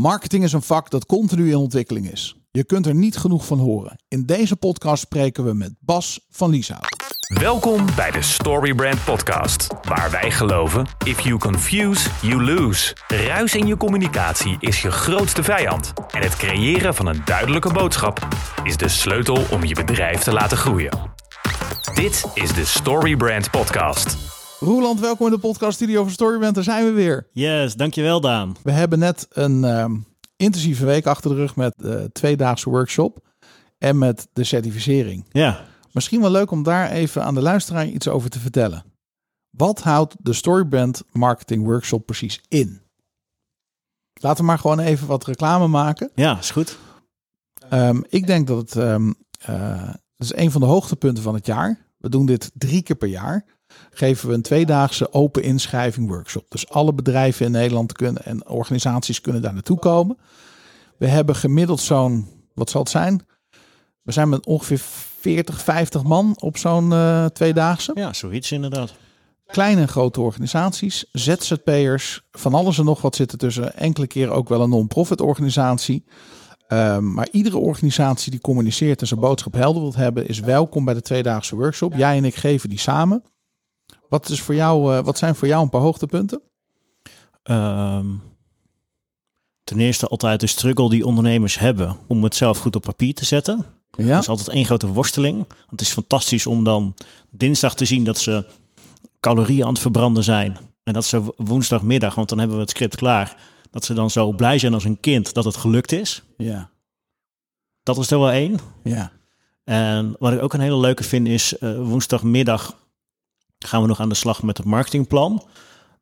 Marketing is een vak dat continu in ontwikkeling is. Je kunt er niet genoeg van horen. In deze podcast spreken we met Bas van Lieshout. Welkom bij de Storybrand Podcast, waar wij geloven: if you confuse, you lose. Ruis in je communicatie is je grootste vijand. En het creëren van een duidelijke boodschap is de sleutel om je bedrijf te laten groeien. Dit is de Storybrand Podcast. Roeland, welkom in de podcast studio van Storybrand. Daar zijn we weer. Yes, dankjewel Daan. We hebben net een ehm, intensieve week achter de rug met de tweedaagse workshop en met de certificering. Ja, Misschien wel leuk om daar even aan de luisteraar iets over te vertellen. Wat houdt de Storybrand Marketing Workshop precies in? Laten we maar gewoon even wat reclame maken. ja, is goed. Ehm, ik denk dat het, ehm, eh, het is een van de hoogtepunten van het jaar. We doen dit drie keer per jaar. Geven we een tweedaagse open inschrijving workshop. Dus alle bedrijven in Nederland kunnen en organisaties kunnen daar naartoe komen. We hebben gemiddeld zo'n, wat zal het zijn? We zijn met ongeveer 40, 50 man op zo'n eh, tweedaagse. Ja, zoiets inderdaad. Kleine en grote organisaties, ZZP'ers, van alles en nog wat zitten tussen. Enkele keren ook wel een non-profit organisatie. Ehm, maar iedere organisatie die communiceert en zijn boodschap helder wilt hebben, is welkom bij de tweedaagse workshop. Jij en ik geven die samen. Wat, is voor jou, eh, wat zijn voor jou een paar hoogtepunten? Ehm, ten eerste altijd de struggle die ondernemers hebben om het zelf goed op papier te zetten. Ja, Dat is altijd één grote worsteling. Het is fantastisch om dan dinsdag te zien dat ze calorieën aan het verbranden zijn. En dat ze woensdagmiddag, want dan hebben we het script klaar, dat ze dan zo blij zijn als een kind dat het gelukt is. ja, Dat is er wel één. ja. En wat ik ook een hele leuke vind is eh, woensdagmiddag gaan we nog aan de slag met het marketingplan.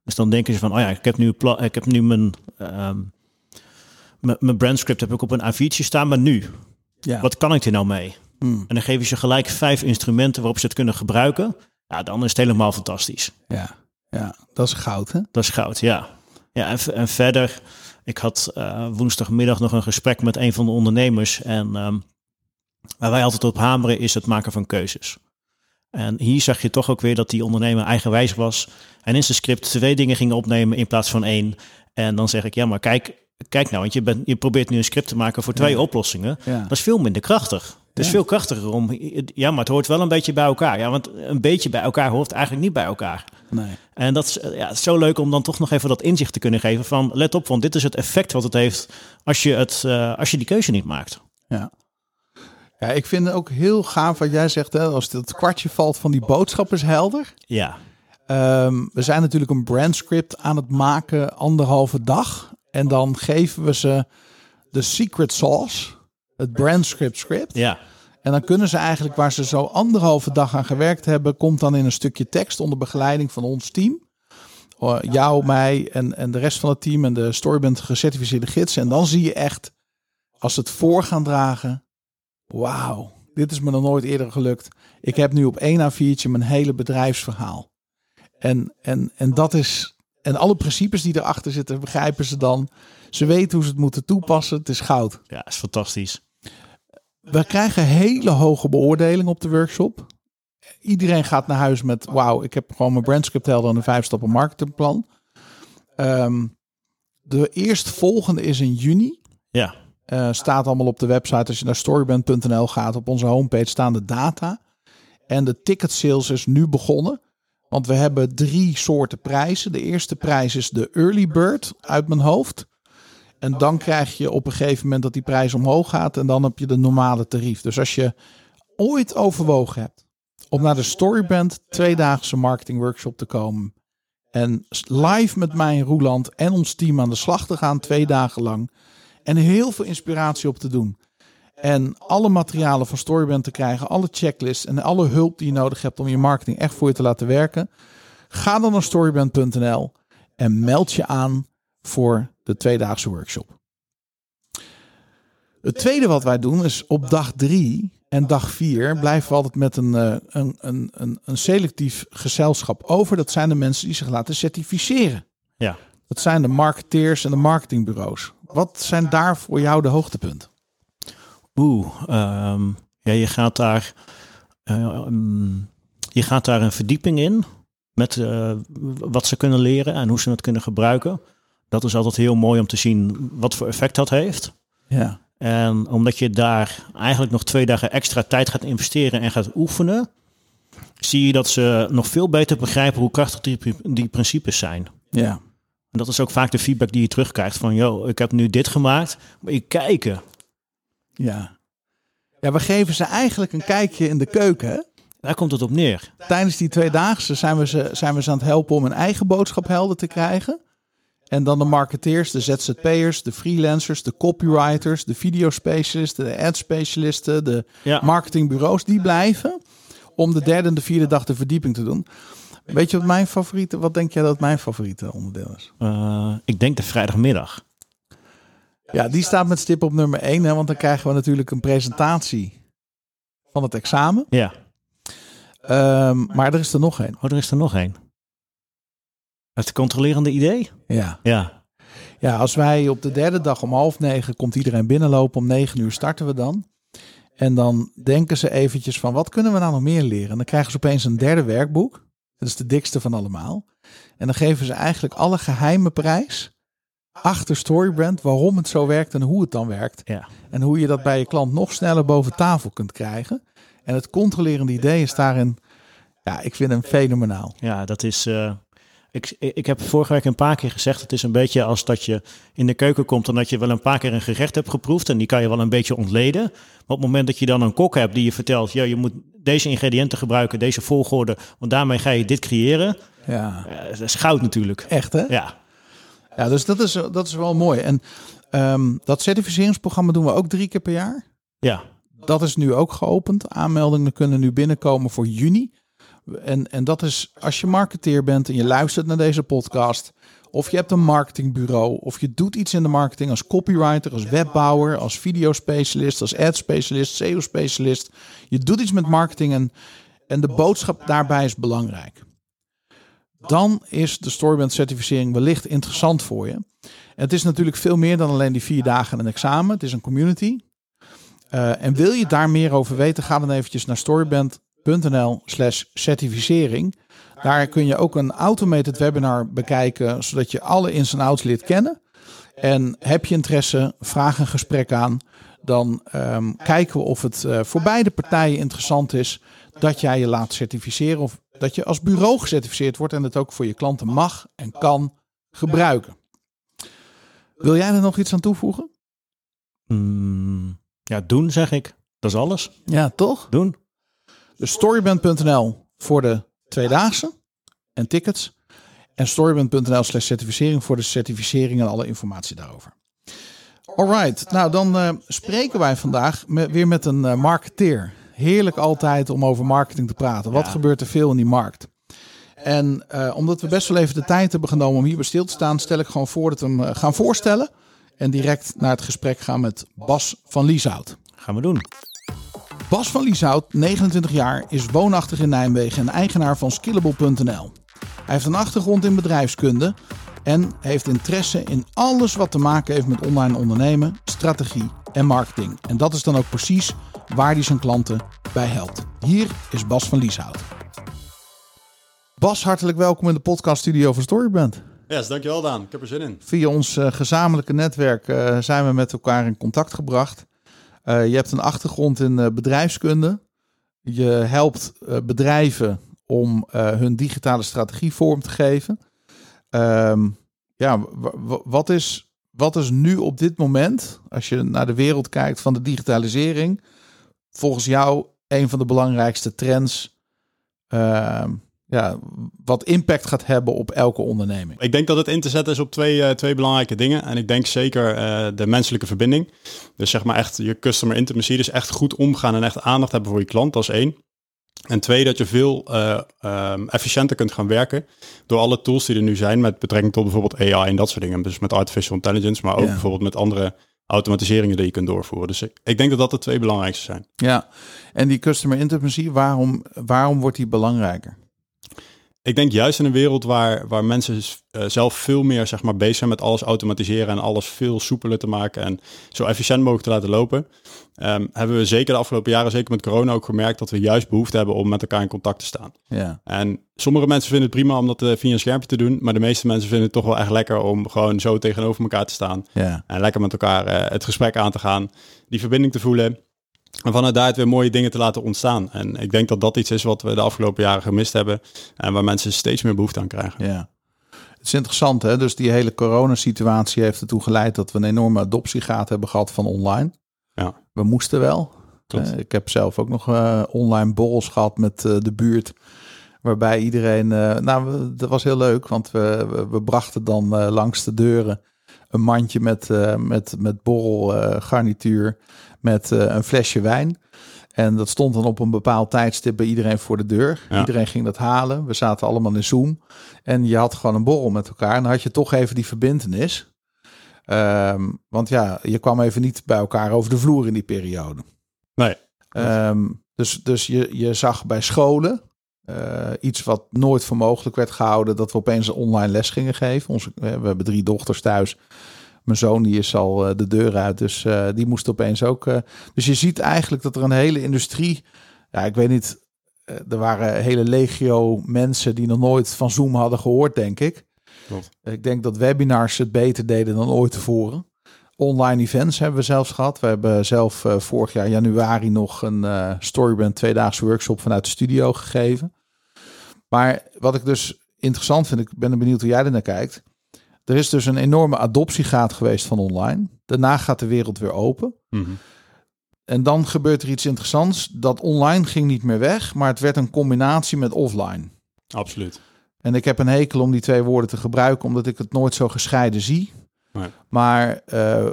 Dus dan denken ze van, oh ja, ik heb nu, ik heb nu mijn, ehm, mijn, mijn brandscript heb ik op een A4'tje staan, maar nu, ja. wat kan ik er nou mee? Hmm, En dan geven ze gelijk vijf instrumenten waarop ze het kunnen gebruiken. Ja, dan is het helemaal fantastisch. ja, ja, dat is goud, hè? Dat is goud, ja. Ja, en verder, ik had eh, woensdagmiddag nog een gesprek met een van de ondernemers. En ehm, waar wij altijd op hameren is het maken van keuzes. En hier zag je toch ook weer dat die ondernemer eigenwijs was. En in zijn script twee dingen ging opnemen in plaats van één. En dan zeg ik, ja, maar kijk, kijk nou, want je, bent, je probeert nu een script te maken voor twee Ja. oplossingen. Ja, Dat is veel minder krachtig. Het is Ja. veel krachtiger om, ja, maar het hoort wel een beetje bij elkaar. Ja, want een beetje bij elkaar hoort eigenlijk niet bij elkaar. nee. En dat is, eh, ja, is zo leuk om dan toch nog even dat inzicht te kunnen geven van let op, want dit is het effect wat het heeft als je, het, eh, als je die keuze niet maakt. Ja. Ja, ik vind het ook heel gaaf wat jij zegt, hè? als het kwartje valt van die boodschap is helder. Ja, Ehm, we zijn natuurlijk een brandscript aan het maken anderhalve dag. En dan geven we ze de secret sauce, het brandscript script. ja, En dan kunnen ze eigenlijk, waar ze zo anderhalve dag aan gewerkt hebben, komt dan in een stukje tekst onder begeleiding van ons team. Uh, jou, mij en, en de rest van het team en de Storyband gecertificeerde gidsen. En dan zie je echt, als ze het voor gaan dragen, wauw, dit is me nog nooit eerder gelukt. Ik heb nu op één A4'tje mijn hele bedrijfsverhaal. En, en, en dat is, en alle principes die erachter zitten, begrijpen ze dan. Ze weten hoe ze het moeten toepassen. Het is goud. ja, is fantastisch. We krijgen hele hoge beoordelingen op de workshop. Iedereen gaat naar huis met: Wauw, ik heb gewoon mijn brandscript helder en een vijf stappen marketingplan. Ehm, de eerstvolgende is in juni. Ja, Eh, staat allemaal op de website. Als je naar storyband.nl gaat, op onze homepage staan de data. En de ticket sales is nu begonnen. Want we hebben drie soorten prijzen. De eerste prijs is de early bird uit mijn hoofd. En dan krijg je op een gegeven moment dat die prijs omhoog gaat. En dan heb je de normale tarief. Dus als je ooit overwogen hebt om naar de Storyband tweedaagse marketing workshop te komen. En live met mij en Roeland en ons team aan de slag te gaan twee dagen lang. En heel veel inspiratie op te doen. En alle materialen van Storyband te krijgen, alle checklists en alle hulp die je nodig hebt om je marketing echt voor je te laten werken. Ga dan naar storyband.nl en meld je aan voor de tweedaagse workshop. Het tweede wat wij doen is op dag drie en dag vier blijven we altijd met een, eh, een, een, een, een selectief gezelschap over. Dat zijn de mensen die zich laten certificeren. ja. Dat zijn de marketeers en de marketingbureaus. Wat zijn daar voor jou de hoogtepunten? Oeh, ehm, ja, je gaat daar, eh, mm, je gaat daar een verdieping in met eh, wat ze kunnen leren en hoe ze het kunnen gebruiken. Dat is altijd heel mooi om te zien wat voor effect dat heeft. Ja. En omdat je daar eigenlijk nog twee dagen extra tijd gaat investeren en gaat oefenen, zie je dat ze nog veel beter begrijpen hoe krachtig die, die principes zijn. Ja. En dat is ook vaak de feedback die je terugkrijgt van, joh, ik heb nu dit gemaakt, maar je kijken. Ja. Ja, we geven ze eigenlijk een kijkje in de keuken. Daar komt het op neer. Tijdens die tweedaagse zijn we, ze, zijn we ze aan het helpen om een eigen boodschap helder te krijgen. En dan de marketeers, de ZZP'ers, de freelancers, de copywriters, de videospecialisten, de ad-specialisten, de Ja. marketingbureaus, die blijven om de derde en de vierde dag de verdieping te doen. Weet je wat mijn favoriete, wat denk jij dat mijn favoriete onderdeel is? Eh, ik denk de vrijdagmiddag. Ja, die staat met stip op nummer 1, hè, want dan krijgen we natuurlijk een presentatie van het examen. Ja. Ehm, maar er is er nog één. Oh, er is er nog één. Het controlerende idee? Ja. Ja. ja, als wij op de derde dag om half negen komt iedereen binnenlopen, om negen uur starten we dan. En dan denken ze eventjes van wat kunnen we nou nog meer leren? En dan krijgen ze opeens een derde werkboek. Dat is de dikste van allemaal. En dan geven ze eigenlijk alle geheime prijs achter Storybrand, waarom het zo werkt en hoe het dan werkt. Ja. En hoe je dat bij je klant nog sneller boven tafel kunt krijgen. En het controlerende idee is daarin, ja, ik vind hem fenomenaal. Ja, dat is. eh, ik, ik heb vorige week een paar keer gezegd: het is een beetje als dat je in de keuken komt en dat je wel een paar keer een gerecht hebt geproefd en die kan je wel een beetje ontleden. Maar op het moment dat je dan een kok hebt die je vertelt: ja, je moet deze ingrediënten gebruiken, deze volgorde, want daarmee ga je dit creëren. Ja, Eh, dat is goud natuurlijk. echt hè? Ja, Ja, dus dat is, dat is wel mooi. En ehm, dat certificeringsprogramma doen we ook drie keer per jaar. ja, Dat is nu ook geopend. Aanmeldingen kunnen nu binnenkomen voor juni. En, en dat is als je marketeer bent en je luistert naar deze podcast. Of je hebt een marketingbureau. Of je doet iets in de marketing als copywriter, als webbouwer, als videospecialist, als ad-specialist, SEO-specialist. Je doet iets met marketing en, en de boodschap daarbij is belangrijk. Dan is de Storyband certificering wellicht interessant voor je. Het is natuurlijk veel meer dan alleen die vier dagen en een examen. Het is een community. Uh, en wil je daar meer over weten, ga dan eventjes naar storyband.nl slash certificering. Daar kun je ook een automated webinar bekijken, zodat je alle ins en outs leert kennen. En heb je interesse, vraag een gesprek aan. Dan um, kijken we of het uh, voor beide partijen interessant is dat jij je laat certificeren. Of dat je als bureau gecertificeerd wordt en het ook voor je klanten mag en kan gebruiken. Wil jij er nog iets aan toevoegen? Mm, ja, doen zeg ik. Dat is alles. Ja, toch? Doen. Dus storyband.nl voor de tweedaagse en tickets. En storyband.nl slash certificering voor de certificering en alle informatie daarover. Alright, nou dan uh, spreken wij vandaag met, weer met een uh, marketeer. Heerlijk altijd om over marketing te praten. Wat ja. gebeurt er veel in die markt? En uh, omdat we best wel even de tijd hebben genomen om hierbij stil te staan, stel ik gewoon voor dat we hem gaan voorstellen. En direct naar het gesprek gaan met Bas van Lieshout. Gaan we doen. Bas van Lieshout, 29 jaar, is woonachtig in Nijmegen en eigenaar van Skillable.nl. Hij heeft een achtergrond in bedrijfskunde en heeft interesse in alles wat te maken heeft met online ondernemen, strategie en marketing. En dat is dan ook precies waar hij zijn klanten bij helpt. Hier is Bas van Lieshout. Bas, hartelijk welkom in de podcaststudio van Storyband. Yes, dankjewel Daan. Ik heb er zin in. Via ons uh, gezamenlijke netwerk uh, zijn we met elkaar in contact gebracht. Uh, je hebt een achtergrond in bedrijfskunde. Je helpt bedrijven om hun digitale strategie vorm te geven. Um, ja, wat is, wat is nu op dit moment, als je naar de wereld kijkt van de digitalisering, volgens jou een van de belangrijkste trends? Uh, ja, wat impact gaat hebben op elke onderneming? Ik denk dat het in te zetten is op twee, uh, twee belangrijke dingen. En ik denk zeker uh, de menselijke verbinding. Dus zeg maar echt je customer intimacy. Dus echt goed omgaan en echt aandacht hebben voor je klant. Dat is één. En twee, dat je veel uh, um, efficiënter kunt gaan werken door alle tools die er nu zijn met betrekking tot bijvoorbeeld AI en dat soort dingen. Dus met artificial intelligence, maar ook ja. bijvoorbeeld met andere automatiseringen die je kunt doorvoeren. Dus ik, ik, denk dat dat de twee belangrijkste zijn. Ja, en die customer intimacy, waarom, waarom wordt die belangrijker? Ik denk juist in een wereld waar, waar mensen uh, zelf veel meer zeg maar, bezig zijn met alles automatiseren en alles veel soepeler te maken en zo efficiënt mogelijk te laten lopen, um, hebben we zeker de afgelopen jaren, zeker met corona ook gemerkt dat we juist behoefte hebben om met elkaar in contact te staan. Ja. En sommige mensen vinden het prima om dat uh, via een schermpje te doen, maar de meeste mensen vinden het toch wel echt lekker om gewoon zo tegenover elkaar te staan Ja. en lekker met elkaar uh, het gesprek aan te gaan, die verbinding te voelen. En vanuit daaruit weer mooie dingen te laten ontstaan. En ik denk dat dat iets is wat we de afgelopen jaren gemist hebben. En waar mensen steeds meer behoefte aan krijgen. Ja. Het is interessant, hè? Dus die hele coronasituatie heeft ertoe geleid dat we een enorme adoptiegraad hebben gehad van online. Ja. We moesten wel. Klopt. Uh, ik heb zelf ook nog uh, online borrels gehad met uh, de buurt. Waarbij iedereen. eh, nou, dat was heel leuk, want we, we, we brachten dan eh, langs de deuren een mandje met, eh, met, met borrelgarnituur. Met eh, een flesje wijn. En dat stond dan op een bepaald tijdstip bij iedereen voor de deur. Ja. Iedereen ging dat halen. We zaten allemaal in Zoom. En je had gewoon een borrel met elkaar. En dan had je toch even die verbindenis. Ehm, want ja, je kwam even niet bij elkaar over de vloer in die periode. Nee. Ehm, dus dus je, je zag bij scholen eh, iets wat nooit voor mogelijk werd gehouden, dat we opeens een online les gingen geven. Onze, we hebben drie dochters thuis. Mijn zoon die is al uh, de deur uit, dus uh, die moest opeens ook. Uh, dus je ziet eigenlijk dat er een hele industrie. Ja, ik weet niet. eh, Er waren hele legio mensen die nog nooit van Zoom hadden gehoord, denk ik. Klopt. Ik denk dat webinars het beter deden dan ooit tevoren. Online events hebben we zelfs gehad. We hebben zelf uh, vorig jaar januari nog een uh, Storybrand tweedaagse workshop vanuit de studio gegeven. Maar wat ik dus interessant vind, ik ben benieuwd hoe jij er naar kijkt. Er is dus een enorme adoptiegraad geweest van online. Daarna gaat de wereld weer open. Mm -hmm. En dan gebeurt er iets interessants. Dat online ging niet meer weg, maar het werd een combinatie met offline. Absoluut. En ik heb een hekel om die twee woorden te gebruiken, omdat ik het nooit zo gescheiden zie. Nee. Maar uh,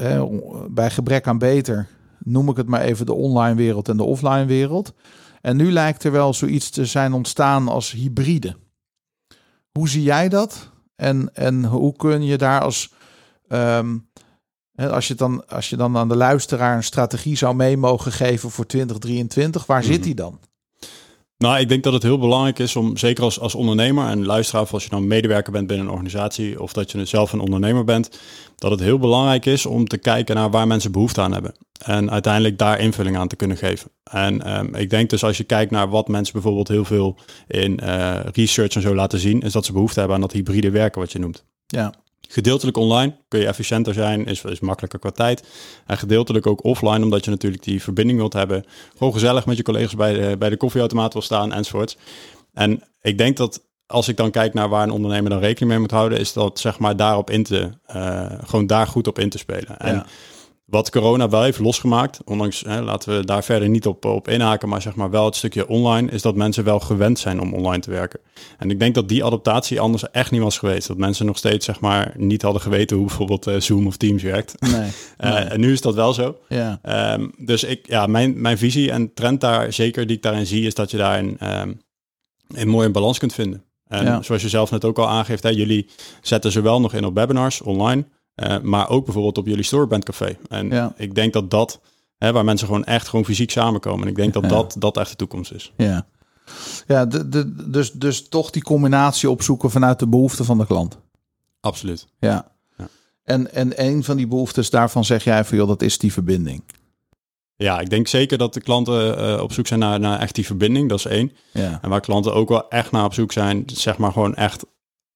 uh, uh, bij gebrek aan beter noem ik het maar even de online wereld en de offline wereld. En nu lijkt er wel zoiets te zijn ontstaan als hybride. Hoe zie jij dat? En, en hoe kun je daar als, um, als, je dan, als je dan aan de luisteraar een strategie zou mee mogen geven voor 2023, waar mm -hmm. zit die dan? Nou, ik denk dat het heel belangrijk is om, zeker als, als ondernemer en luisteraar, als je dan medewerker bent binnen een organisatie of dat je zelf een ondernemer bent, dat het heel belangrijk is om te kijken naar waar mensen behoefte aan hebben. En uiteindelijk daar invulling aan te kunnen geven. En um, ik denk dus als je kijkt naar wat mensen bijvoorbeeld heel veel in uh, research en zo laten zien, is dat ze behoefte hebben aan dat hybride werken wat je noemt. Ja. Gedeeltelijk online kun je efficiënter zijn, is, is makkelijker qua tijd. En gedeeltelijk ook offline, omdat je natuurlijk die verbinding wilt hebben. Gewoon gezellig met je collega's bij de, bij de koffieautomaat wil staan enzovoorts. En ik denk dat als ik dan kijk naar waar een ondernemer dan rekening mee moet houden, is dat zeg maar daarop in te, uh, gewoon daar goed op in te spelen. En. Wat corona wel heeft losgemaakt, ondanks, hè, laten we daar verder niet op, op inhaken, maar zeg maar wel het stukje online, is dat mensen wel gewend zijn om online te werken. En ik denk dat die adaptatie anders echt niet was geweest. Dat mensen nog steeds zeg maar niet hadden geweten hoe bijvoorbeeld uh, Zoom of Teams werkt. Nee. Uh, nee. En nu is dat wel zo. Ja. Um, dus ik, ja, mijn, mijn visie en trend daar, zeker die ik daarin zie, is dat je daar een, um, een mooie balans kunt vinden. En Ja. zoals je zelf net ook al aangeeft, hè, jullie zetten zowel nog in op webinars online, uh, maar ook bijvoorbeeld op jullie Storybrand Café. En Ja. ik denk dat dat, hè, waar mensen gewoon echt gewoon fysiek samenkomen, en ik denk dat Ja. dat, dat echt de toekomst is. Ja, ja de, de, dus, dus toch die combinatie opzoeken vanuit de behoeften van de klant. Absoluut. Ja. Ja. En, en een van die behoeftes daarvan zeg jij van joh, dat is die verbinding. Ja, ik denk zeker dat de klanten uh, op zoek zijn naar, naar echt die verbinding. Dat is één. Ja. En waar klanten ook wel echt naar op zoek zijn, zeg maar gewoon echt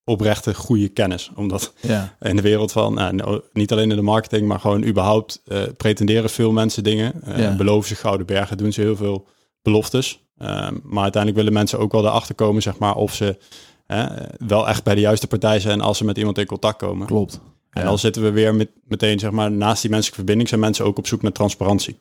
oprechte goede kennis. Omdat Ja. in de wereld van, nou, niet alleen in de marketing, maar gewoon überhaupt uh, pretenderen veel mensen dingen. Uh, Ja. Beloven ze gouden bergen, doen ze heel veel beloftes. Um, maar uiteindelijk willen mensen ook wel erachter komen, zeg maar, of ze wel echt bij de juiste partij zijn als ze met iemand in contact komen. Klopt. En dan zitten we weer met, meteen, zeg maar, naast die menselijke verbinding zijn mensen ook op zoek naar transparantie.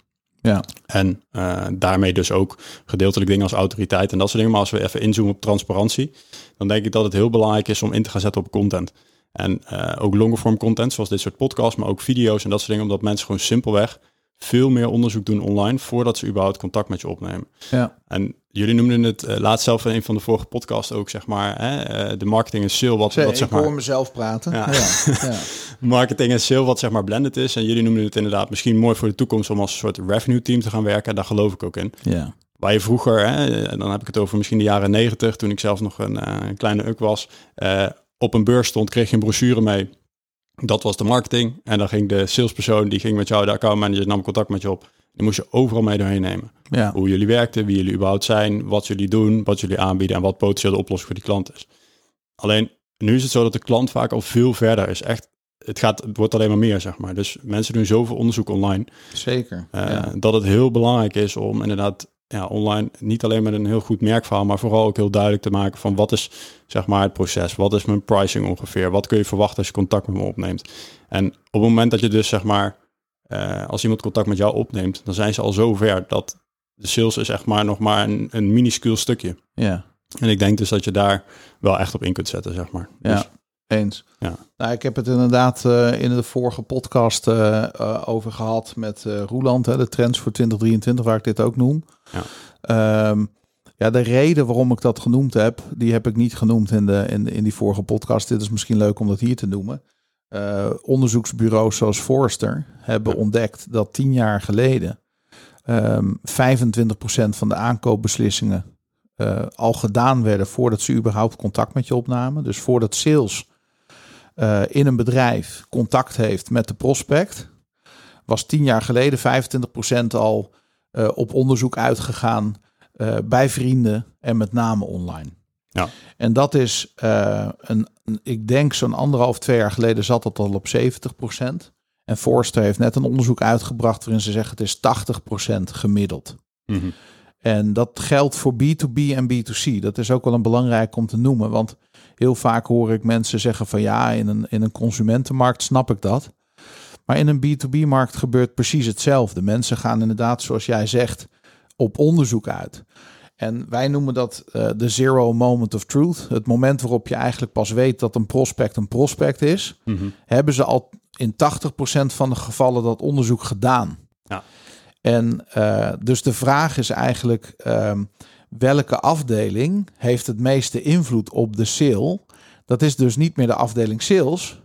Ja. En uh, daarmee dus ook gedeeltelijk dingen als autoriteit en dat soort dingen. Maar als we even inzoomen op transparantie, dan denk ik dat het heel belangrijk is om in te gaan zetten op content. En uh, ook longerform content, zoals dit soort podcasts, maar ook video's en dat soort dingen. Omdat mensen gewoon simpelweg veel meer onderzoek doen online voordat ze überhaupt contact met je opnemen. Ja. En jullie noemden het uh, laatst zelf in een van de vorige podcasts ook, zeg maar, hè, uh, de marketing en sale. Wat, Zee, wat, zeg ik maar, hoor mezelf praten. Ja. Ja. ja. marketing en sale wat zeg maar blended is. En jullie noemden het inderdaad misschien mooi voor de toekomst om als een soort revenue team te gaan werken. En daar geloof ik ook in. ja. Waar je vroeger, hè, en dan heb ik het over misschien de jaren negentig, toen ik zelf nog een, eh, een kleine uk was, eh, op een beurs stond, kreeg je een brochure mee. Dat was de marketing. En dan ging de salespersoon, die ging met jou, de accountmanager, nam contact met je op. Die moest je overal mee doorheen nemen. Ja. Hoe jullie werkten, wie jullie überhaupt zijn, wat jullie doen, wat jullie aanbieden en wat potentieel de oplossing voor die klant is. Alleen, nu is het zo dat de klant vaak al veel verder is. Echt, het, gaat, het wordt alleen maar meer, zeg maar. Dus mensen doen zoveel onderzoek online. Zeker. eh, ja. Dat het heel belangrijk is om inderdaad ja, online niet alleen met een heel goed merkverhaal, maar vooral ook heel duidelijk te maken van wat is zeg maar het proces, wat is mijn pricing ongeveer, wat kun je verwachten als je contact met me opneemt. En op het moment dat je dus zeg maar, eh, als iemand contact met jou opneemt, dan zijn ze al zo ver dat de sales is echt maar nog maar een, een minuscuul stukje. ja. En ik denk dus dat je daar wel echt op in kunt zetten, zeg maar. Ja. Eens. Ja. Nou, ik heb het inderdaad eh, in de vorige podcast eh, eh, over gehad met Roeland, hè, de trends voor 2023, waar ik dit ook noem. Ja. Ehm, ja, de reden waarom ik dat genoemd heb, die heb ik niet genoemd in, de, in, in die vorige podcast. Dit is misschien leuk om dat hier te noemen. Onderzoeksbureaus zoals Forrester hebben Ja. ontdekt dat tien jaar geleden ehm 25% van de aankoopbeslissingen al gedaan werden voordat ze überhaupt contact met je opnamen. Dus voordat sales eh, in een bedrijf contact heeft met de prospect, was tien jaar geleden 25% al eh, op onderzoek uitgegaan eh, bij vrienden en met name online. Ja. En dat is, een, ik denk zo'n anderhalf, twee jaar geleden zat dat al op 70%. En Forrester heeft net een onderzoek uitgebracht waarin ze zeggen het is 80% gemiddeld. mhm. En dat geldt voor B2B en B2C. Dat is ook wel een belangrijk om te noemen. Want heel vaak hoor ik mensen zeggen van ja, in een, in een consumentenmarkt snap ik dat. Maar in een B2B-markt gebeurt precies hetzelfde. Mensen gaan inderdaad, zoals jij zegt, op onderzoek uit. En wij noemen dat eh, de zero moment of truth. Het moment waarop je eigenlijk pas weet dat een prospect een prospect is. Mhm. Hebben ze al in 80% van de gevallen dat onderzoek gedaan. Ja. En eh, dus de vraag is eigenlijk ehm, welke afdeling heeft het meeste invloed op de sale? Dat is dus niet meer de afdeling sales,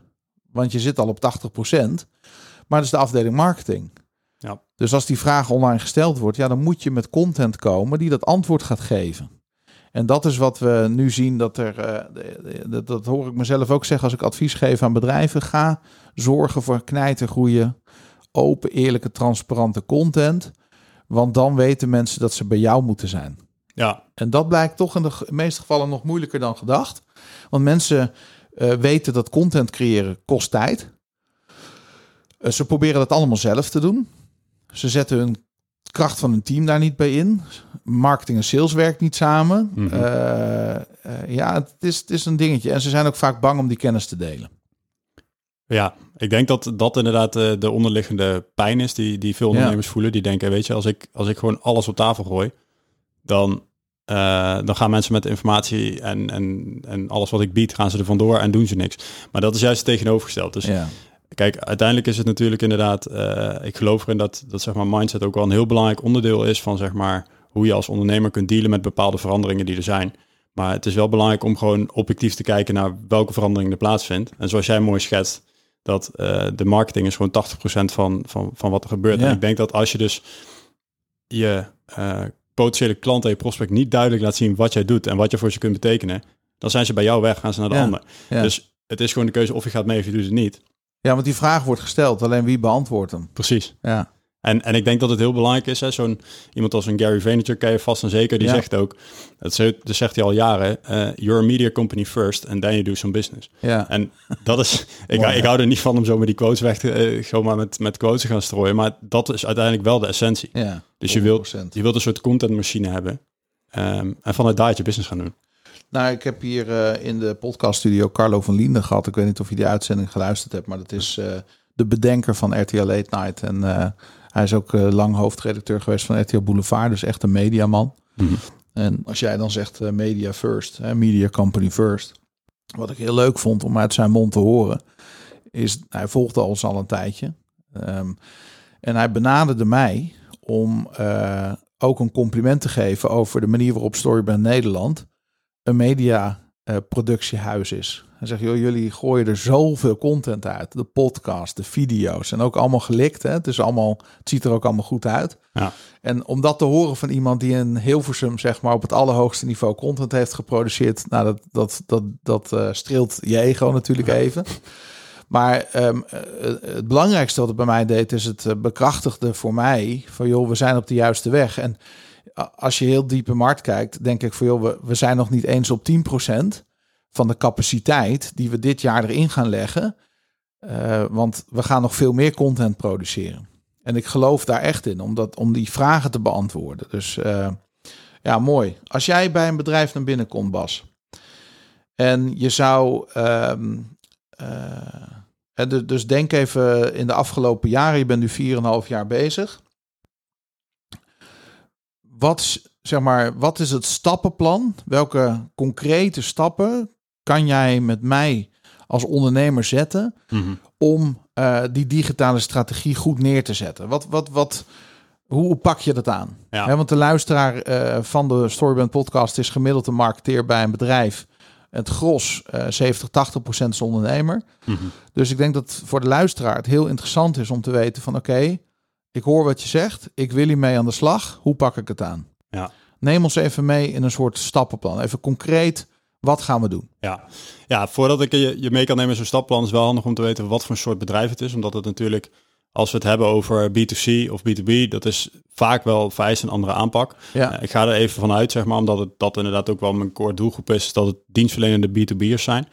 want je zit al op 80%, maar dat is de afdeling marketing. Ja. Dus als die vraag online gesteld wordt, ja, dan moet je met content komen die dat antwoord gaat geven. En dat is wat we nu zien dat er, eh, dat hoor ik mezelf ook zeggen als ik advies geef aan bedrijven. Ga zorgen voor knijtergroeien, open, eerlijke, transparante content. Want dan weten mensen dat ze bij jou moeten zijn. Ja, En dat blijkt toch in de meeste gevallen nog moeilijker dan gedacht. Want mensen eh, weten dat content creëren kost tijd. Eh, ze proberen dat allemaal zelf te doen. Ze zetten hun kracht van hun team daar niet bij in. Marketing en sales werkt niet samen. Mhm. Eh, ja, het is, het is een dingetje. En ze zijn ook vaak bang om die kennis te delen. Ja, ik denk dat dat inderdaad de onderliggende pijn is die, die veel ondernemers voelen. Die denken, weet je, als ik, als ik gewoon alles op tafel gooi, dan, eh, dan gaan mensen met informatie en, en, en alles wat ik bied, gaan ze er vandoor en doen ze niks. Maar dat is juist tegenovergesteld. Dus Ja, kijk, uiteindelijk is het natuurlijk inderdaad, eh, ik geloof erin dat, dat zeg maar mindset ook wel een heel belangrijk onderdeel is van zeg maar hoe je als ondernemer kunt dealen met bepaalde veranderingen die er zijn. Maar het is wel belangrijk om gewoon objectief te kijken naar welke verandering er plaatsvindt. En zoals jij mooi schetst, dat eh, de marketing is gewoon 80% van, van, van wat er gebeurt. Ja. En ik denk dat als je dus je potentiële klant en je prospect niet duidelijk laat zien wat jij doet en wat je voor ze kunt betekenen, dan zijn ze bij jou weg, gaan ze naar de Ja. ander. ja. Dus het is gewoon de keuze of je gaat mee of je doet het niet. ja, want die vraag wordt gesteld. Alleen wie beantwoordt hem? Precies. Ja, En, en ik denk dat het heel belangrijk is. hè, Zo'n iemand als een Gary Vaynerchuk ken je vast en zeker. Die Ja. zegt ook, dat, ze- dat zegt hij al jaren, eh, you're a media company first and then you do some business. ja. En dat is, ik, Mooi, ik hou er niet van om zo met die quotes weg te, eh, gewoon maar met, met quotes te gaan strooien. Maar dat is uiteindelijk wel de essentie. ja. Dus je wilt, 100%. je wilt een soort contentmachine hebben. ehm, en vanuit daar je business gaan doen. Nou, ik heb hier eh, in de podcaststudio Carlo van Linden gehad. Ik weet niet of je die uitzending geluisterd hebt, maar dat is eh, de bedenker van RTL Late Night. En eh, hij is ook lang hoofdredacteur geweest van RTL Boulevard, dus echt een mediaman. Mhm. En als jij dan zegt media first, hè, media company first. Wat ik heel leuk vond om uit zijn mond te horen, is hij volgde ons al een tijdje. Ehm, en hij benaderde mij om eh, ook een compliment te geven over de manier waarop Storybrand Nederland een media eh, productiehuis is. En zeg, joh, jullie gooien er zoveel content uit. De podcast, de video's. En ook allemaal gelikt. Hè? Het, is allemaal, het ziet er ook allemaal goed uit. Ja. En om dat te horen van iemand die in Hilversum, zeg maar, op het allerhoogste niveau content heeft geproduceerd. Nou, dat, dat, dat, dat uh, streelt je ego natuurlijk even. Maar um, het belangrijkste wat het bij mij deed, is het bekrachtigde voor mij van joh, we zijn op de juiste weg. En als je heel diep in markt kijkt, denk ik van joh, we, we zijn nog niet eens op 10% van de capaciteit die we dit jaar erin gaan leggen. Uh, want we gaan nog veel meer content produceren. En ik geloof daar echt in, om, dat, om die vragen te beantwoorden. Dus ja, mooi. Als jij bij een bedrijf naar binnen komt, Bas, en je zou. Uh, dus denk even in de afgelopen jaren, je bent nu 4,5 jaar bezig. Wat, zeg maar, wat is het stappenplan? Welke concrete stappen kan jij met mij als ondernemer zetten mm -hmm. om uh, die digitale strategie goed neer te zetten? Wat, wat, wat, hoe pak je dat aan? Ja. He, want de luisteraar uh, van de Storyband podcast is gemiddeld een marketeer bij een bedrijf. Het gros, uh, 70, 80 procent is ondernemer. Mm -hmm. Dus ik denk dat voor de luisteraar het heel interessant is om te weten van oké, okay, ik hoor wat je zegt. Ik wil hiermee aan de slag. Hoe pak ik het aan? Ja. Neem ons even mee in een soort stappenplan. Even concreet, wat gaan we doen? Ja, ja voordat ik je, je mee kan nemen in zo'n stappenplan... is wel handig om te weten wat voor soort bedrijf het is. Omdat het natuurlijk, als we het hebben over B2C of B2B... dat is vaak wel vereist een andere aanpak. Ja. Uh, ik ga er even vanuit, zeg maar, omdat het dat inderdaad ook wel mijn core doelgroep is... dat het dienstverlenende B2B'ers zijn.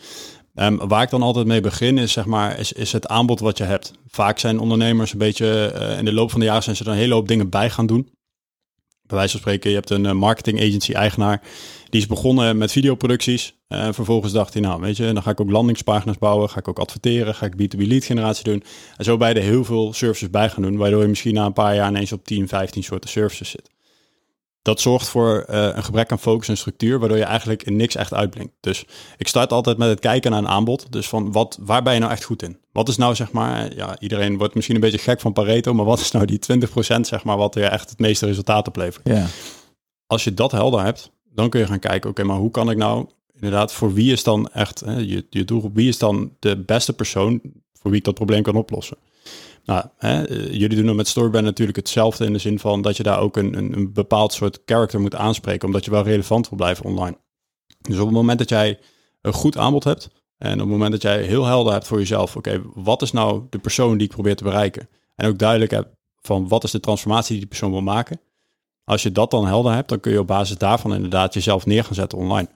Um, waar ik dan altijd mee begin is, zeg maar, is, is het aanbod wat je hebt. Vaak zijn ondernemers een beetje... Uh, in de loop van de jaren zijn ze er een hele hoop dingen bij gaan doen bij wijze van spreken, je hebt een marketing agency eigenaar. Die is begonnen met videoproducties. En vervolgens dacht hij, nou weet je, dan ga ik ook landingspagina's bouwen. Ga ik ook adverteren. Ga ik B2B lead generatie doen. En zo bij er heel veel services bij gaan doen. Waardoor je misschien na een paar jaar ineens op 10, 15 soorten services zit. Dat zorgt voor uh, een gebrek aan focus en structuur, waardoor je eigenlijk in niks echt uitblinkt. Dus ik start altijd met het kijken naar een aanbod. Dus van wat, waar ben je nou echt goed in? Wat is nou zeg maar, ja, iedereen wordt misschien een beetje gek van Pareto, maar wat is nou die 20% zeg maar, wat er echt het meeste resultaat oplevert? Ja. Als je dat helder hebt, dan kun je gaan kijken, oké, okay, maar hoe kan ik nou inderdaad, voor wie is dan echt, hè, je, je doelgroep, wie is dan de beste persoon voor wie ik dat probleem kan oplossen? Nou, hè, jullie doen met Storybrand natuurlijk hetzelfde in de zin van dat je daar ook een, een, een bepaald soort character moet aanspreken, omdat je wel relevant wil blijven online. Dus op het moment dat jij een goed aanbod hebt en op het moment dat jij heel helder hebt voor jezelf, oké, wat is nou de persoon die ik probeer te bereiken? En ook duidelijk hebt van wat is de transformatie die die persoon wil maken. Als je dat dan helder hebt, dan kun je op basis daarvan inderdaad jezelf neer gaan zetten online.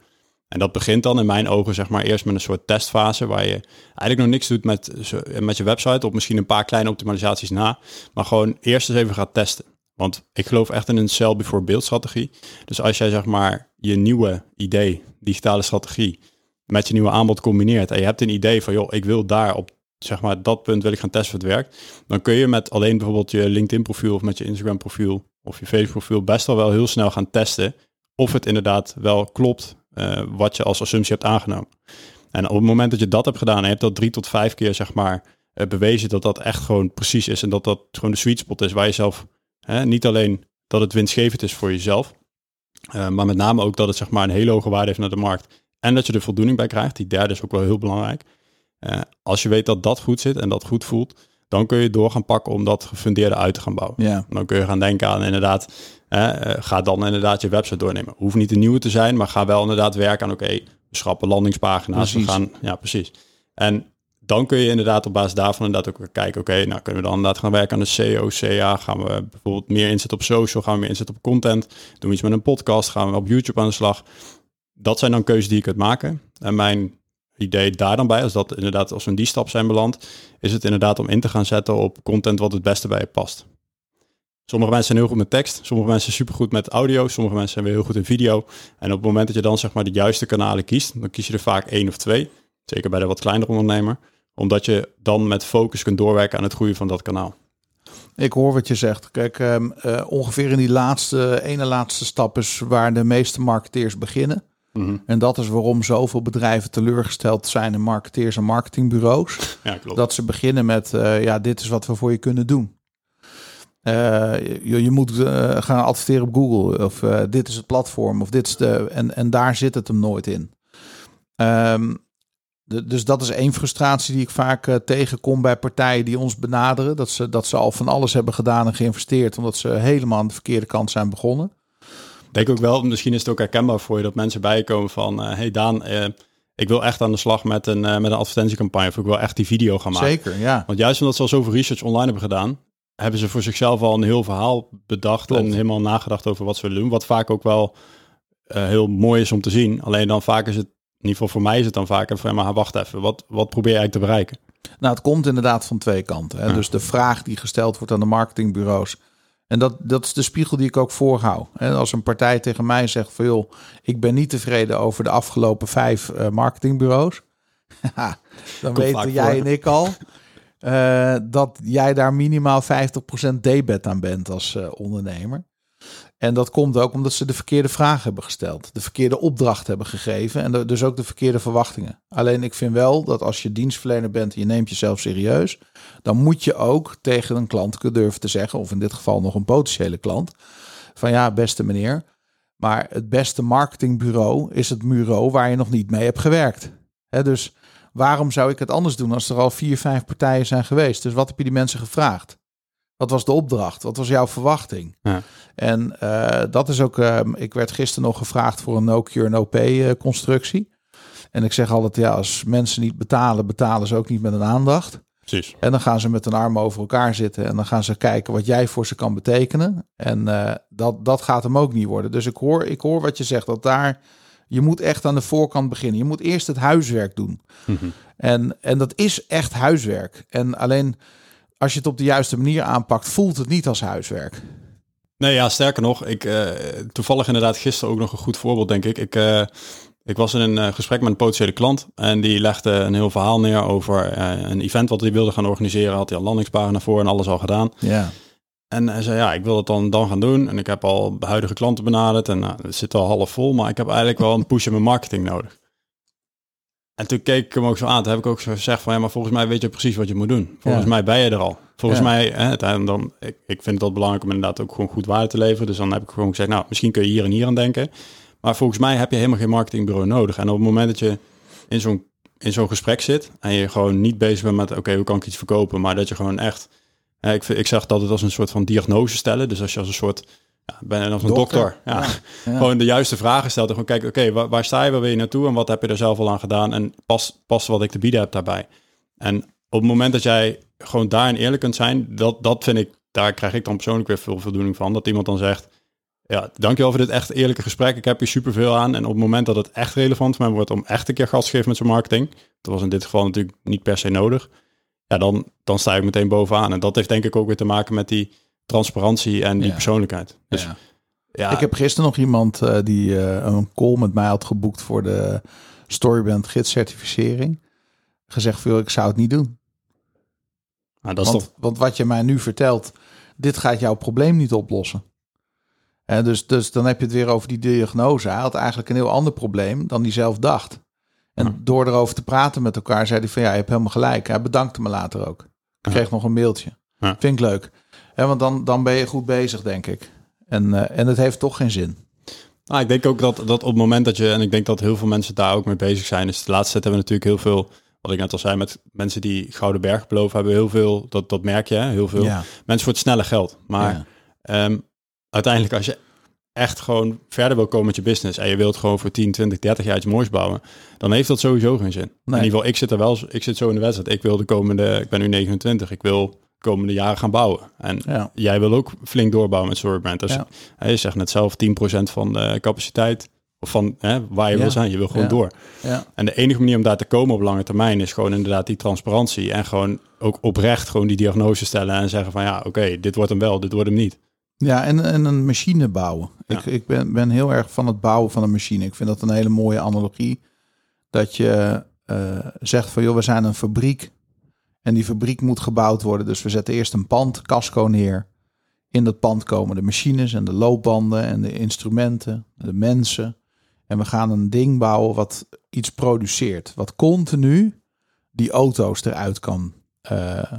En dat begint dan in mijn ogen zeg maar eerst met een soort testfase waar je eigenlijk nog niks doet met, met je website of misschien een paar kleine optimalisaties na, maar gewoon eerst eens even gaat testen. Want ik geloof echt in een sell before strategie. Dus als jij zeg maar je nieuwe idee, digitale strategie, met je nieuwe aanbod combineert en je hebt een idee van joh, ik wil daar op zeg maar dat punt wil ik gaan testen het werkt, dan kun je met alleen bijvoorbeeld je LinkedIn profiel of met je Instagram profiel of je Facebook profiel best wel wel heel snel gaan testen of het inderdaad wel klopt uh, wat je als assumptie hebt aangenomen. En op het moment dat je dat hebt gedaan en je hebt dat drie tot vijf keer zeg maar uh, bewezen dat dat echt gewoon precies is en dat dat gewoon de sweet spot is waar je zelf hè, niet alleen dat het winstgevend is voor jezelf, uh, maar met name ook dat het zeg maar een hele hoge waarde heeft naar de markt en dat je er voldoening bij krijgt. Die derde is ook wel heel belangrijk. als je weet dat dat goed zit en dat goed voelt, dan kun je door gaan pakken om dat gefundeerde uit te gaan bouwen. Ja. Dan kun je gaan denken aan inderdaad, eh, ga dan inderdaad je website doornemen. Hoeft niet een nieuwe te zijn, maar ga wel inderdaad werken aan, oké, okay, we schrappen landingspagina's, Precies. we gaan, ja precies. En dan kun je inderdaad op basis daarvan inderdaad ook kijken, oké, okay, nou kunnen we dan inderdaad gaan werken aan de SEO, CA, gaan we bijvoorbeeld meer inzetten op social, gaan we meer inzetten op content, doen we iets met een podcast, gaan we op YouTube aan de slag. Dat zijn dan keuzes die ik kunt maken. En mijn idee daar dan bij, als dat inderdaad als we in die stap zijn beland, is het inderdaad om in te gaan zetten op content wat het beste bij je past. Sommige mensen zijn heel goed met tekst, sommige mensen zijn supergoed met audio, sommige mensen zijn weer heel goed in video. En op het moment dat je dan zeg maar de juiste kanalen kiest, dan kies je er vaak één of twee. Zeker bij de wat kleinere ondernemer. Omdat je dan met focus kunt doorwerken aan het groeien van dat kanaal. Ik hoor wat je zegt. Kijk, um, uh, ongeveer in die laatste, ene laatste stap is waar de meeste marketeers beginnen. Mm -hmm. En dat is waarom zoveel bedrijven teleurgesteld zijn in marketeers en marketingbureaus. Ja, klopt. Dat ze beginnen met, uh, ja, dit is wat we voor je kunnen doen. Uh, je, je, moet uh, gaan adverteren op Google of dit is het platform of dit is de... En, en daar zit het hem nooit in. Ehm, de, dus dat is één frustratie die ik vaak tegenkom bij partijen die ons benaderen. Dat ze, dat ze al van alles hebben gedaan en geïnvesteerd, omdat ze helemaal aan de verkeerde kant zijn begonnen. Ik denk ook wel, misschien is het ook herkenbaar voor je dat mensen bijkomen van, uh, hey Daan, uh, ik wil echt aan de slag met een, met een advertentiecampagne of ik wil echt die video gaan maken. Zeker, ja. Want juist omdat ze al zoveel research online hebben gedaan, hebben ze voor zichzelf al een heel verhaal bedacht Klopt. en helemaal nagedacht over wat ze willen doen. Wat vaak ook wel heel mooi is om te zien. Alleen dan vaak is het in ieder geval voor mij is het dan vaak van, maar wacht even, wat, wat probeer je eigenlijk te bereiken? Nou, het komt inderdaad van twee kanten. Hè? Dus de vraag die gesteld wordt aan de marketingbureaus. En dat, dat is de spiegel die ik ook voorhoud. En als een partij tegen mij zegt van joh, ik ben niet tevreden over de afgelopen vijf uh, marketingbureaus. dan weten jij en ik al uh, dat jij daar minimaal 50% debet aan bent als uh, ondernemer. En dat komt ook omdat ze de verkeerde vraag hebben gesteld, de verkeerde opdracht hebben gegeven en dus ook de verkeerde verwachtingen. Alleen ik vind wel dat als je dienstverlener bent en je neemt jezelf serieus, dan moet je ook tegen een klant durven te zeggen, of in dit geval nog een potentiële klant, van ja, beste meneer, maar het beste marketingbureau is het bureau waar je nog niet mee hebt gewerkt. dus waarom zou ik het anders doen als er al vier, vijf partijen zijn geweest? Dus wat heb je die mensen gevraagd? Wat was de opdracht? Wat was jouw verwachting? Ja. En uh, dat is ook, uh, ik werd gisteren nog gevraagd voor een no-cure, no-pay constructie. En ik zeg altijd, ja, als mensen niet betalen, betalen ze ook niet met een aandacht. Precies. En dan gaan ze met een arm over elkaar zitten en dan gaan ze kijken wat jij voor ze kan betekenen. En uh, dat, dat gaat hem ook niet worden. Dus ik hoor, ik hoor wat je zegt, dat daar, je moet echt aan de voorkant beginnen. Je moet eerst het huiswerk doen. Mm -hmm. en, en dat is echt huiswerk. En alleen als je het op de juiste manier aanpakt, voelt het niet als huiswerk. Nee, ja, sterker nog, ik uh, toevallig inderdaad gisteren ook nog een goed voorbeeld, denk ik. Ik, uh, ik was in een uh, gesprek met een potentiële klant en die legde een heel verhaal neer over een event wat hij wilde gaan organiseren. Had hij al landingspagina voor en alles al gedaan. Ja. En hij zei, ja, ik wil het dan, dan gaan doen. En ik heb al huidige klanten benaderd en nou, het zit al half vol, maar ik heb eigenlijk wel een push in mijn marketing nodig. En toen keek ik hem ook zo aan. Toen heb ik ook zo gezegd van ja, maar volgens mij weet je precies wat je moet doen. Volgens mij ben je er al. Volgens mij, hè, dan, ik, ik vind het wel belangrijk om inderdaad ook gewoon goed waarde te leveren. Dus dan heb ik gewoon gezegd, nou, misschien kun je hier en hier aan denken. Maar volgens mij heb je helemaal geen marketingbureau nodig. En op het moment dat je in zo'n in zo'n gesprek zit en je gewoon niet bezig bent met, oké, hoe kan ik iets verkopen? Maar dat je gewoon echt, ik, ik zeg dat het als een soort van diagnose stellen. Dus als je als een soort ja, ben als een dokter. Ja. Gewoon de juiste vragen stelt. En gewoon kijken, oké, waar, waar, sta je, waar wil je naartoe en wat heb je er zelf al aan gedaan? En pas, pas wat ik te bieden heb daarbij. En op het moment dat jij gewoon daarin eerlijk kunt zijn, dat, dat vind ik, daar krijg ik dan persoonlijk weer veel voldoening van. Dat iemand dan zegt, ja, dankjewel voor dit echt eerlijke gesprek. Ik heb hier superveel aan. En op het moment dat het echt relevant voor mij wordt om echt een keer gas te geven met zijn marketing, dat was in dit geval natuurlijk niet per se nodig. Ja, dan, dan sta ik meteen bovenaan. En dat heeft denk ik ook weer te maken met die transparantie en die persoonlijkheid. Dus, ja. ja. Ik heb gisteren nog iemand uh, die uh, een call met mij had geboekt voor de Storyband gidscertificering. Gezegd veel, ik zou het niet doen. Maar dat is want, toch... want wat je mij nu vertelt, dit gaat jouw probleem niet oplossen. En dus, dus dan heb je het weer over die diagnose. Hij had eigenlijk een heel ander probleem dan hij zelf dacht. En ja. door erover te praten met elkaar, zei hij van ja, je hebt helemaal gelijk. Hij bedankte me later ook. Ik kreeg nog een mailtje. Ja. Vind ik leuk. En want dan, dan ben je goed bezig, denk ik. En, uh, en het heeft toch geen zin. Nou, ik denk ook dat, dat op het moment dat je, en ik denk dat heel veel mensen daar ook mee bezig zijn, is de laatste tijd hebben we natuurlijk heel veel, wat ik net al zei, met mensen die Gouden Berg beloven, hebben heel veel, dat, dat merk je, hè? heel veel mensen voor het snelle geld. Maar um, uiteindelijk, als je echt gewoon verder wil komen met je business en je wilt gewoon voor 10, 20, 30 jaar iets moois bouwen, dan heeft dat sowieso geen zin. Nee. In ieder geval, ik zit er wel, ik zit zo in de wedstrijd. Ik wil de komende, ik ben nu 29, ik wil komende jaren gaan bouwen. En ja. jij wil ook flink doorbouwen met Storybrand. Dus Ja. je zegt net zelf 10% van de capaciteit of van hè, waar je Ja. wil zijn. Je wil gewoon Ja. door. Ja. En de enige manier om daar te komen op lange termijn is gewoon inderdaad die transparantie en gewoon ook oprecht gewoon die diagnose stellen en zeggen van ja, oké, dit wordt hem wel, dit wordt hem niet. Ja, en, en een machine bouwen. Ja. Ik, ik ben, ben heel erg van het bouwen van een machine. Ik vind dat een hele mooie analogie. Dat je eh, zegt van joh, we zijn een fabriek. En die fabriek moet gebouwd worden. Dus we zetten eerst een pand, casco neer. In dat pand komen de machines en de loopbanden en de instrumenten, de mensen. En we gaan een ding bouwen wat iets produceert. Wat continu die auto's eruit kan eh,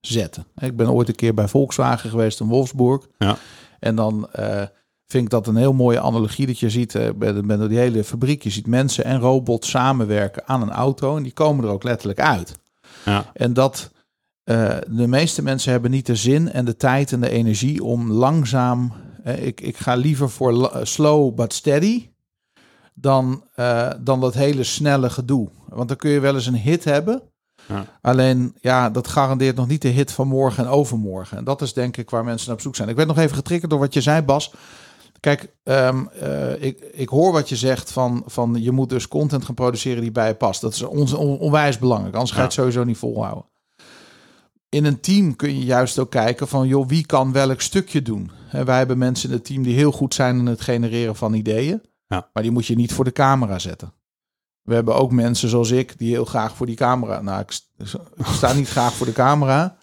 zetten. Ik ben ooit een keer bij Volkswagen geweest in Wolfsburg. Ja. En dan eh, vind ik dat een heel mooie analogie dat je ziet uh, bij, die hele fabriek. Je ziet mensen en robots samenwerken aan een auto en die komen er ook letterlijk uit. Ja. En dat uh, de meeste mensen hebben niet de zin en de tijd en de energie om langzaam. Ik, ik ga liever voor slow but steady dan, dan dat hele snelle gedoe. Want dan kun je wel eens een hit hebben. Ja. Alleen, ja, dat garandeert nog niet de hit van morgen en overmorgen. En dat is denk ik waar mensen naar op zoek zijn. Ik werd nog even getriggerd door wat je zei, Bas. Kijk, um, uh, ik, ik hoor wat je zegt van, van je moet dus content gaan produceren die bij je past. Dat is on, on, onwijs belangrijk, anders ga je het sowieso niet volhouden. In een team kun je juist ook kijken van, joh, wie kan welk stukje doen? He, wij hebben mensen in het team die heel goed zijn in het genereren van ideeën. Ja. Maar die moet je niet voor de camera zetten. We hebben ook mensen zoals ik die heel graag voor die camera. Nou, ik, sta niet graag voor de camera.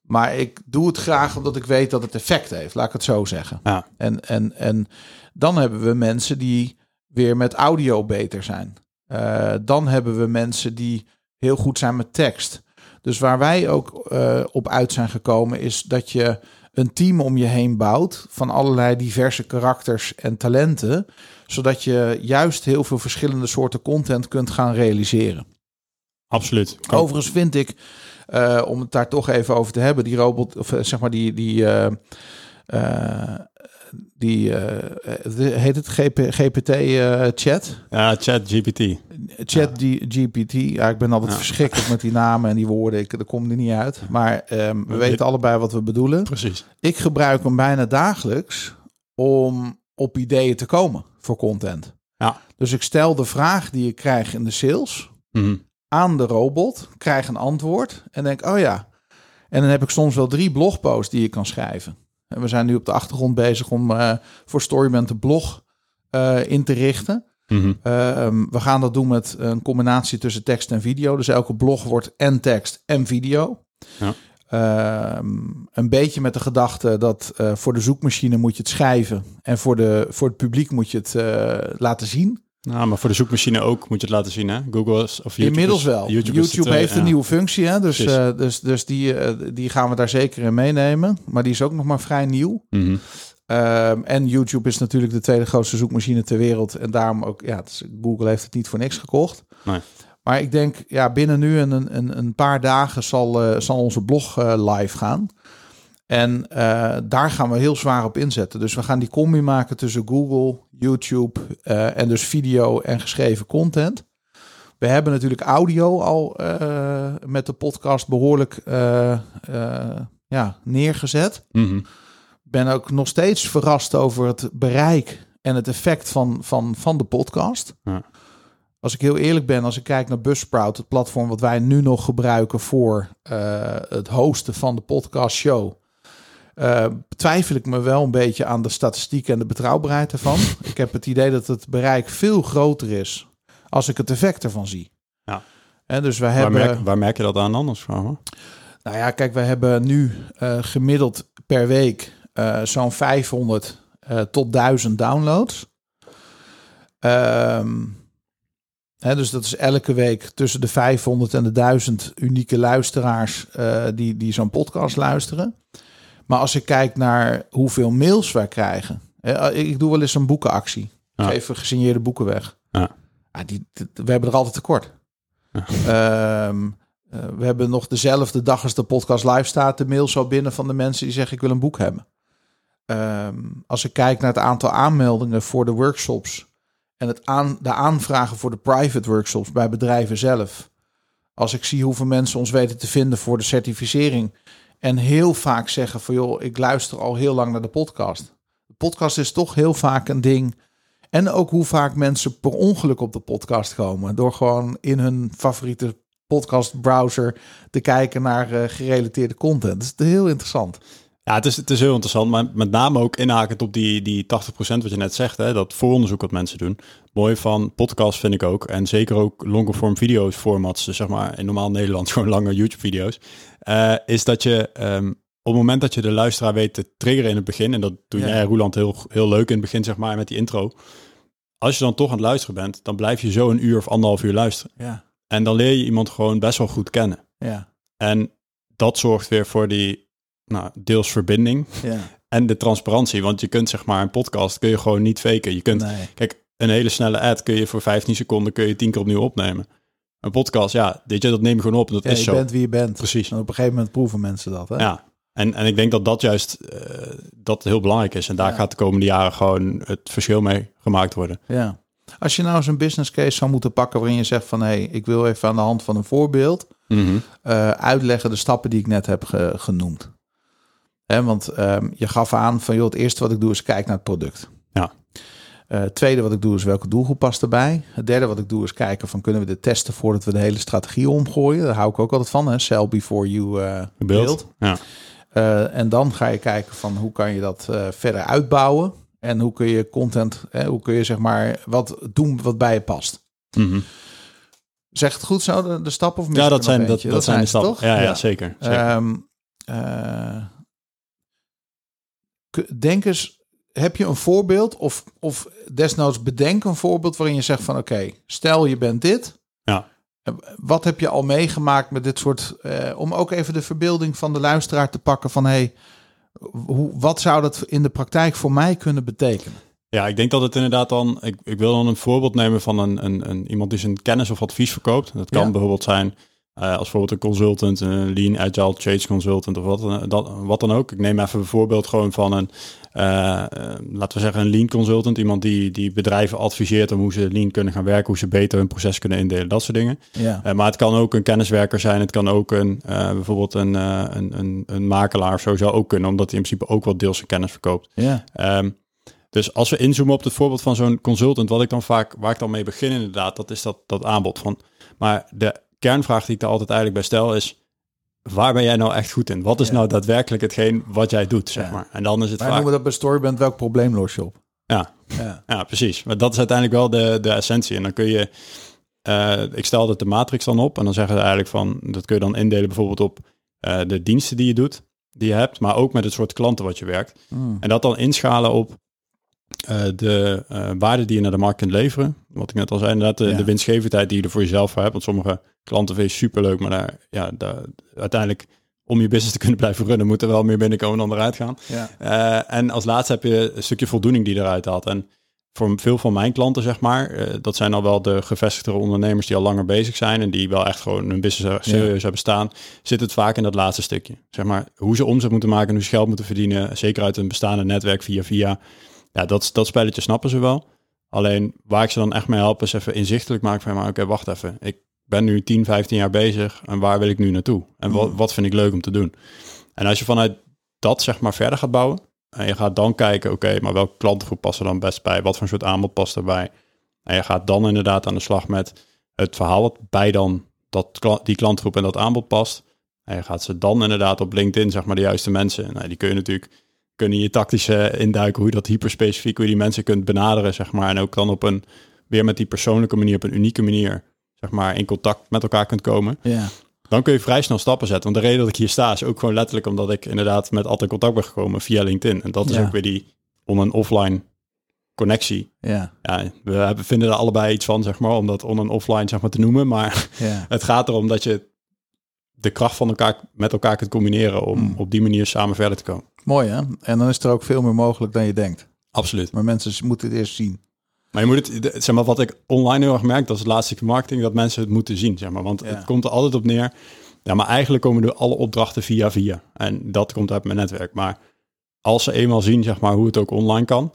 Maar ik doe het graag omdat ik weet dat het effect heeft. Laat ik het zo zeggen. Ja. En, en, en dan hebben we mensen die weer met audio beter zijn. Uh, dan hebben we mensen die heel goed zijn met tekst. Dus waar wij ook uh, op uit zijn gekomen is dat je een team om je heen bouwt van allerlei diverse karakters en talenten, zodat je juist heel veel verschillende soorten content kunt gaan realiseren. Absoluut. Overigens vind ik, uh, om het daar toch even over te hebben, die robot, of zeg maar die, die, uh, uh, die heet het GP, GPT chat? Ja, chat GPT. Chat ja. GPT. Ja, ik ben altijd ja. verschrikkelijk met die namen en die woorden. Ik, daar komt er niet uit. Maar um, we weten allebei wat we bedoelen. Precies. Ik gebruik hem bijna dagelijks om op ideeën te komen voor content. Ja. Dus ik stel de vraag die ik krijg in de sales mm -hmm. aan de robot, krijg een antwoord en denk, oh ja. En dan heb ik soms wel drie blogposts die ik kan schrijven. En we zijn nu op de achtergrond bezig om uh, voor Storyman de blog uh, in te richten. Mm -hmm. uh, we gaan dat doen met een combinatie tussen tekst en video. Dus elke blog wordt en tekst en video. Ja. Um, een beetje met de gedachte dat uh, voor de zoekmachine moet je het schrijven. En voor, de, voor het publiek moet je het uh, laten zien. Nou, maar voor de zoekmachine ook moet je het laten zien, hè? Google is, of YouTube Inmiddels is, wel. YouTube, YouTube, is heeft een ja. nieuwe functie, hè? Dus, dus, dus die, die gaan we daar zeker in meenemen. Maar die is ook nog maar vrij nieuw. Mm -hmm. Um, en YouTube is natuurlijk de tweede grootste zoekmachine ter wereld. En daarom ook, ja, Google heeft het niet voor niks gekocht. Nee. Maar ik denk, ja, binnen nu een, een, een paar dagen zal, uh, zal onze blog uh, live gaan. En uh, daar gaan we heel zwaar op inzetten. Dus we gaan die combi maken tussen Google, YouTube en dus video en geschreven content. We hebben natuurlijk audio al met de podcast behoorlijk ja, neergezet. Mm -hmm. Ben ook nog steeds verrast over het bereik en het effect van, van, van de podcast. Ja. Als ik heel eerlijk ben, als ik kijk naar Buzzsprout, het platform wat wij nu nog gebruiken voor uh, het hosten van de podcast show, uh, twijfel ik me wel een beetje aan de statistiek en de betrouwbaarheid ervan. ik heb het idee dat het bereik veel groter is als ik het effect ervan zie. Ja. En dus wij waar, hebben. merk, waar merk je dat aan anders van? Nou ja, kijk, wij hebben nu uh, gemiddeld per week zo'n 500 tot 1000 downloads. Um, He, dus dat is elke week tussen de 500 en de 1000 unieke luisteraars uh, die, die zo'n podcast luisteren. Maar als ik kijk naar hoeveel mails wij krijgen. He, ik doe wel eens een boekenactie. Ja. Geef gesigneerde boeken weg. Ja. Ja, die, die, we hebben er altijd tekort. Ja. Um, uh, we hebben nog dezelfde dag als de podcast live staat de mail zo binnen van de mensen die zeggen ik wil een boek hebben. Um, als ik kijk naar het aantal aanmeldingen voor de workshops en het aan, de aanvragen voor de private workshops bij bedrijven zelf. Als ik zie hoeveel mensen ons weten te vinden voor de certificering. En heel vaak zeggen van joh, ik luister al heel lang naar de podcast. De podcast is toch heel vaak een ding. En ook hoe vaak mensen per ongeluk op de podcast komen. Door gewoon in hun favoriete podcast browser te kijken naar uh, gerelateerde content. Dat is heel interessant. Ja, het is, het is heel interessant, maar met name ook inhakend op die, die 80% wat je net zegt, hè, dat vooronderzoek wat mensen doen. Mooi van podcast vind ik ook, en zeker ook longer form video's formats, dus zeg maar in normaal Nederlands gewoon lange YouTube video's, uh, is dat je um, op het moment dat je de luisteraar weet te triggeren in het begin, en dat doe ja. jij Roeland heel, heel leuk in het begin zeg maar met die intro, als je dan toch aan het luisteren bent, dan blijf je zo een uur of anderhalf uur luisteren. Ja. En dan leer je iemand gewoon best wel goed kennen. Ja. En dat zorgt weer voor die nou, deels verbinding Ja. en de transparantie. Want je kunt zeg maar een podcast kun je gewoon niet faken. Je kunt, Nee. kijk, een hele snelle ad kun je voor 15 seconden kun je tien keer opnieuw opnemen. Een podcast, ja, weet je, dat neem je gewoon op. Dat Ja, is je zo. bent wie je bent. Precies. En op een gegeven moment proeven mensen dat. Hè? Ja, en, en ik denk dat dat juist eh, dat heel belangrijk is. En daar Ja. gaat de komende jaren gewoon het verschil mee gemaakt worden. Ja. Als je nou eens een business case zou moeten pakken waarin je zegt van hé, hey, ik wil even aan de hand van een voorbeeld eh, uitleggen de stappen die ik net heb ge- genoemd. Want ehm, je gaf aan van joh, het eerste wat ik doe is kijken naar het product. Ja. Eh, het tweede wat ik doe is welke doelgroep past erbij. Het derde wat ik doe is kijken van kunnen we dit testen voordat we de hele strategie omgooien. Daar hou ik ook altijd van. Hè? Sell before you Beeld. build. Ja. Eh, en dan ga je kijken van hoe kan je dat verder uitbouwen. En hoe kun je content, hè, hoe kun je zeg maar wat doen wat bij je past. Mhm. Zeg het goed zo, de, de stappen? Of ja, dat zijn, dat, eentje? dat zijn de stappen. toch? Ja, ja, zeker. zeker. Ehm, eh, denk eens, heb je een voorbeeld of, of desnoods bedenk een voorbeeld waarin je zegt van oké, stel je bent dit. Ja. Wat heb je al meegemaakt met dit soort, eh, om ook even de verbeelding van de luisteraar te pakken van hey, hoe, wat zou dat in de praktijk voor mij kunnen betekenen? Ja, ik denk dat het inderdaad dan. Ik, ik wil dan een voorbeeld nemen van een, een, een, iemand die zijn kennis of advies verkoopt. Dat kan Ja. bijvoorbeeld zijn als bijvoorbeeld een consultant, een lean agile change consultant of wat, dan- dat, wat dan ook. Ik neem even een voorbeeld gewoon van een, eh, eh, laten we zeggen, een lean consultant. Iemand die, die bedrijven adviseert om hoe ze lean kunnen gaan werken, hoe ze beter hun proces kunnen indelen, dat soort dingen. Ja, Eh, maar het kan ook een kenniswerker zijn. Het kan ook een, eh, bijvoorbeeld een, eh, een, een, een makelaar. Zo zou ook kunnen, omdat hij in principe ook wel deels zijn kennis verkoopt. ja, Ehm, dus als we inzoomen op het voorbeeld van zo'n consultant, wat ik dan vaak, waar ik dan mee begin inderdaad, dat is dat, dat aanbod van. Maar de kernvraag die ik daar altijd eigenlijk bij stel is, waar ben jij nou echt goed in? Wat is Ja. nou daadwerkelijk hetgeen wat jij doet, zeg maar. En dan is het wij vaak... noemen dat bij Storyband welk probleem los je op? Ja, Ja, ja, precies. Maar dat is uiteindelijk wel de, de essentie. En dan kun je, eh, ik stel altijd de matrix dan op en dan zeggen ze eigenlijk van, dat kun je dan indelen bijvoorbeeld op eh, de diensten die je doet, die je hebt, maar ook met het soort klanten wat je werkt. Hmm. En dat dan inschalen op eh, de waarde die je naar de markt kunt leveren. Wat ik net al zei, inderdaad, de, Ja. de winstgevendheid die je er voor jezelf voor hebt. Want sommige klanten vind je superleuk, maar daar, ja, daar, uiteindelijk om je business te kunnen blijven runnen, moet er wel meer binnenkomen dan eruit gaan. ja, Eh, en als laatste heb je een stukje voldoening die eruit haalt. En voor veel van mijn klanten, zeg maar, eh, dat zijn al wel de gevestigde ondernemers die al langer bezig zijn en die wel echt gewoon hun business serieus hebben staan, zit het vaak in dat laatste stukje. Zeg maar, hoe ze omzet moeten maken en hoe ze geld moeten verdienen, zeker uit een bestaande netwerk via via. Ja, dat, dat spelletje snappen ze wel. Alleen waar ik ze dan echt mee help is even inzichtelijk maken van, maar oké, wacht even. Ik ben nu 10, 15 jaar bezig en waar wil ik nu naartoe? En wat, wat vind ik leuk om te doen? En als je vanuit dat zeg maar verder gaat bouwen, en je gaat dan kijken, oké, maar welke klantengroep past er dan best bij? Wat voor soort aanbod past erbij? En je gaat dan inderdaad aan de slag met het verhaal wat bij dan dat, die klantgroep en dat aanbod past. En je gaat ze dan inderdaad op LinkedIn, zeg maar, de juiste mensen. Nou, die kun je natuurlijk, kunnen je tactisch eh, induiken hoe je dat hyperspecifiek, hoe je die mensen kunt benaderen, zeg maar. En ook dan op een, weer met die persoonlijke manier, op een unieke manier, zeg maar, in contact met elkaar kunt komen. ja, Dan kun je vrij snel stappen zetten. Want de reden dat ik hier sta is ook gewoon letterlijk omdat ik inderdaad met altijd contact ben gekomen via LinkedIn. En dat is Ja. ook weer die on- en offline connectie. ja, Ja, we hebben, vinden er allebei iets van, zeg maar, om dat on- en offline zeg maar, te noemen. Maar ja. het gaat erom dat je de kracht van elkaar met elkaar kunt combineren om Hmm. op die manier samen verder te komen. Mooi hè? En dan is er ook veel meer mogelijk dan je denkt. Absoluut. Maar mensen moeten het eerst zien. Maar je moet het, zeg maar, wat ik online heel erg merk, dat is het laatste marketing, dat mensen het moeten zien, zeg maar. Want Ja. het komt er altijd op neer. Ja, maar eigenlijk komen er alle opdrachten via via. En dat komt uit mijn netwerk. Maar als ze eenmaal zien, zeg maar, hoe het ook online kan.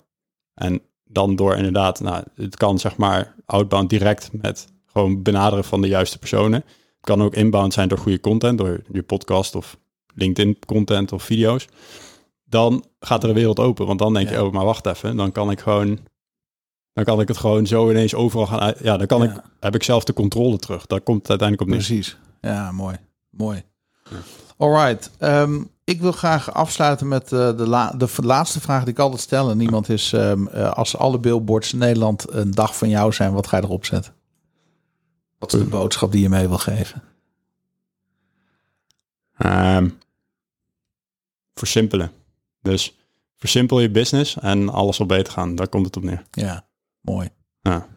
En dan door inderdaad, nou, het kan zeg maar outbound direct met gewoon benaderen van de juiste personen. Het kan ook inbound zijn door goede content, door je podcast of LinkedIn content of video's. Dan gaat er een wereld open. Want dan denk Ja. je, oh, maar wacht even. Dan kan ik gewoon dan kan ik het gewoon zo ineens overal gaan. Ja, dan kan Ja. ik, heb ik zelf de controle terug. Daar komt het uiteindelijk op neer. Precies. Ja, mooi. Mooi. Alright. Ehm, ik wil graag afsluiten met eh, de, la de laatste vraag die ik altijd stel. En niemand is, ehm, eh, als alle billboards in Nederland een dag van jou zijn, wat ga je erop zetten? Wat is de boodschap die je mee wil geven? Ehm, versimpelen. Dus versimpel je business en alles zal beter gaan. Daar komt het op neer. Ja, mooi. Ja.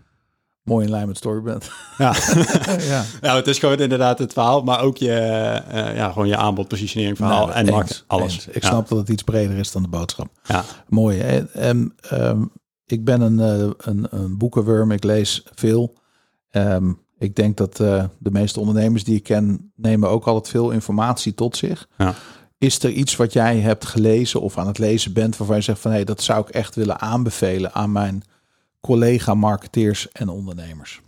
Mooi in lijn met Storyband. Ja. ja. ja, het is gewoon inderdaad het verhaal, maar ook je, eh, ja, gewoon je aanbod, positionering, verhaal Nou, en markt, alles. eens. Ik Ja. snap dat het iets breder is dan de boodschap. Ja. Mooi. En, en, ehm, ik ben een, eh, een, een boekenworm. Ik lees veel. Ehm, ik denk dat eh, de meeste ondernemers die ik ken nemen ook altijd veel informatie tot zich. Ja. Is er iets wat jij hebt gelezen of aan het lezen bent waarvan je zegt van hé, hey, dat zou ik echt willen aanbevelen aan mijn collega marketeers en ondernemers?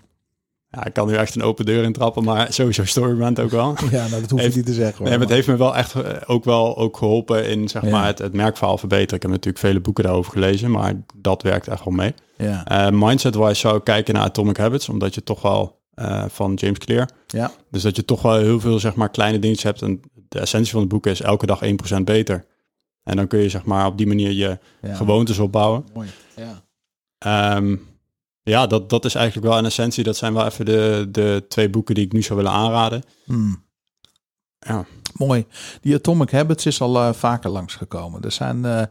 Ja, ik kan nu echt een open deur intrappen, maar sowieso Storyband ook wel. Ja, nou, dat hoef je Heeft- niet te zeggen. hoor. Nee, maar het heeft me wel echt eh, ook wel ook geholpen in zeg Ja. maar, het, het merkverhaal verbeteren. Ik heb natuurlijk vele boeken daarover gelezen, maar dat werkt echt wel mee. ja. Eh Mindset-wise zou ik kijken naar Atomic Habits, omdat je toch wel eh, van James Clear. ja, Dus dat je toch wel heel veel zeg maar, kleine dingetjes hebt. En de essentie van het boek is elke dag 1% beter. En dan kun je zeg maar, op die manier je ja. gewoontes opbouwen. Mooi. Ja. Ehm, ja, dat, dat is eigenlijk wel een essentie. Dat zijn wel even de, de twee boeken die ik nu zou willen aanraden. Hmm. Ja. Mooi. Die Atomic Habits is al eh, vaker langsgekomen. Er zijn, eh,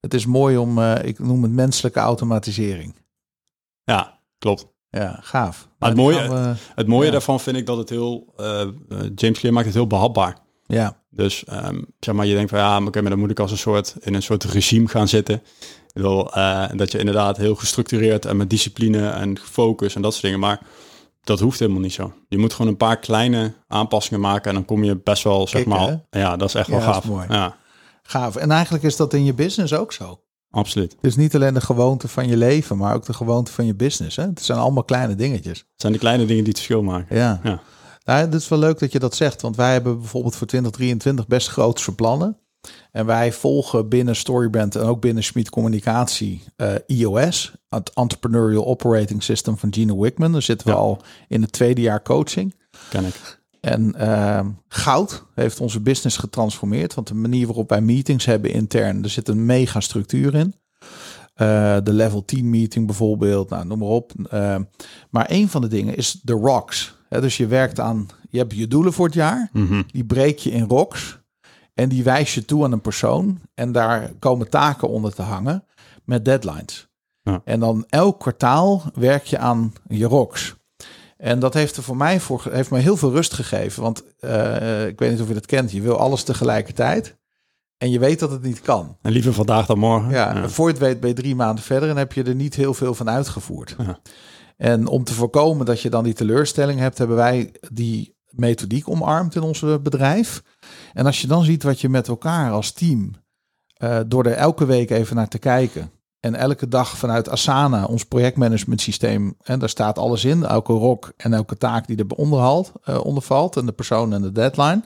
het is mooi om, eh, ik noem het menselijke automatisering. Ja, klopt. Ja, gaaf. Maar het mooie- we- Het mooie Ja. daarvan vind ik dat het heel... James Clear maakt het heel behapbaar. ja, Dus ehm, zeg maar, je denkt van ja, maar, oké, maar dan moet ik als een soort in een soort regime gaan zitten. Ik wil, eh, dat je inderdaad heel gestructureerd en met discipline en focus en dat soort dingen. Maar dat hoeft helemaal niet zo. Je moet gewoon een paar kleine aanpassingen maken en dan kom je best wel, zeg maar. Ja, dat is echt wel Ja, gaaf. mooi. Ja, gaaf. En eigenlijk is dat in je business ook zo. absoluut. Het is niet alleen de gewoonte van je leven, maar ook de gewoonte van je business. Hè? Het zijn allemaal kleine dingetjes. Het zijn de kleine dingen die het verschil maken. Ja. Ja. Nou, het is wel leuk dat je dat zegt, want wij hebben bijvoorbeeld voor 2023 best grootse plannen. En wij volgen binnen Storybrand en ook binnen Schmid Communicatie eh, iOS, het Entrepreneurial Operating System van Gino Wickman. Daar zitten we Ja. al in het tweede jaar coaching. Ken ik. En ehm, goud heeft onze business getransformeerd. Want de manier waarop wij meetings hebben intern, er zit een mega structuur in. Eh, de level 10 meeting bijvoorbeeld, nou, noem maar op. Ehm, maar een van de dingen is de rocks. Dus je werkt aan, je hebt je doelen voor het jaar. Mhm. Die breek je in rocks. En die wijs je toe aan een persoon. En daar komen taken onder te hangen met deadlines. Ja. En dan elk kwartaal werk je aan je rocks. En dat heeft er voor mij voor, heeft me heel veel rust gegeven. Want eh, ik weet niet of je dat kent. Je wil alles tegelijkertijd. En je weet dat het niet kan. En liever vandaag dan morgen. Ja, ja. voor je het weet ben je drie maanden verder en heb je er niet heel veel van uitgevoerd. Ja. En om te voorkomen dat je dan die teleurstelling hebt, hebben wij die methodiek omarmd in ons bedrijf. En als je dan ziet wat je met elkaar als team, eh, door er elke week even naar te kijken. En elke dag vanuit Asana, ons projectmanagement systeem, en daar staat alles in, elke rok en elke taak die er onderhalt, eh, onder valt, en de persoon en de deadline.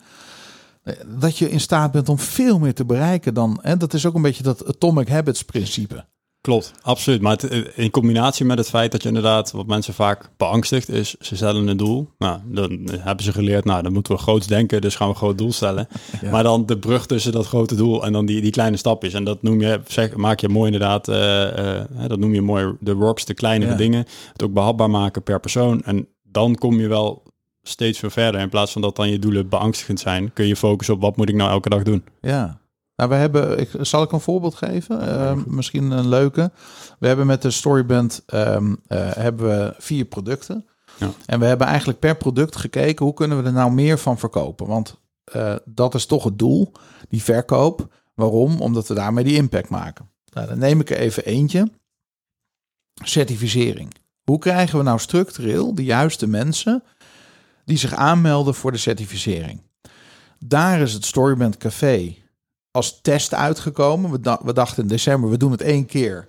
Eh, Dat je in staat bent om veel meer te bereiken dan. En dat is ook een beetje dat Atomic Habits principe. Klopt, absoluut. Maar het, eh, in combinatie met het feit dat je inderdaad, wat mensen vaak beangstigt, is ze stellen een doel. Nou, dan hebben ze geleerd, nou, dan moeten we groots denken, dus gaan we een groot doel stellen. Ja. Maar dan de brug tussen dat grote doel en dan die, die kleine stapjes. En dat noem je, zeg, maak je mooi inderdaad, eh, eh, dat noem je mooi de rocks, de kleinere Ja. dingen. Het ook behapbaar maken per persoon. En dan kom je wel steeds weer verder. In plaats van dat dan je doelen beangstigend zijn, kun je focussen op wat moet ik nou elke dag doen. Ja. Nou, we hebben, ik, zal ik een voorbeeld geven? Eh, misschien een leuke. We hebben met de Storyband ehm, eh, hebben we vier producten. Ja. En we hebben eigenlijk per product gekeken hoe kunnen we er nou meer van verkopen. Want eh, dat is toch het doel, die verkoop. Waarom? Omdat we daarmee die impact maken. Nou, dan neem ik er even eentje. Certificering. Hoe krijgen we nou structureel de juiste mensen die zich aanmelden voor de certificering? Daar is het Storyband Café als test uitgekomen. We, da- we dachten in december, we doen het één keer.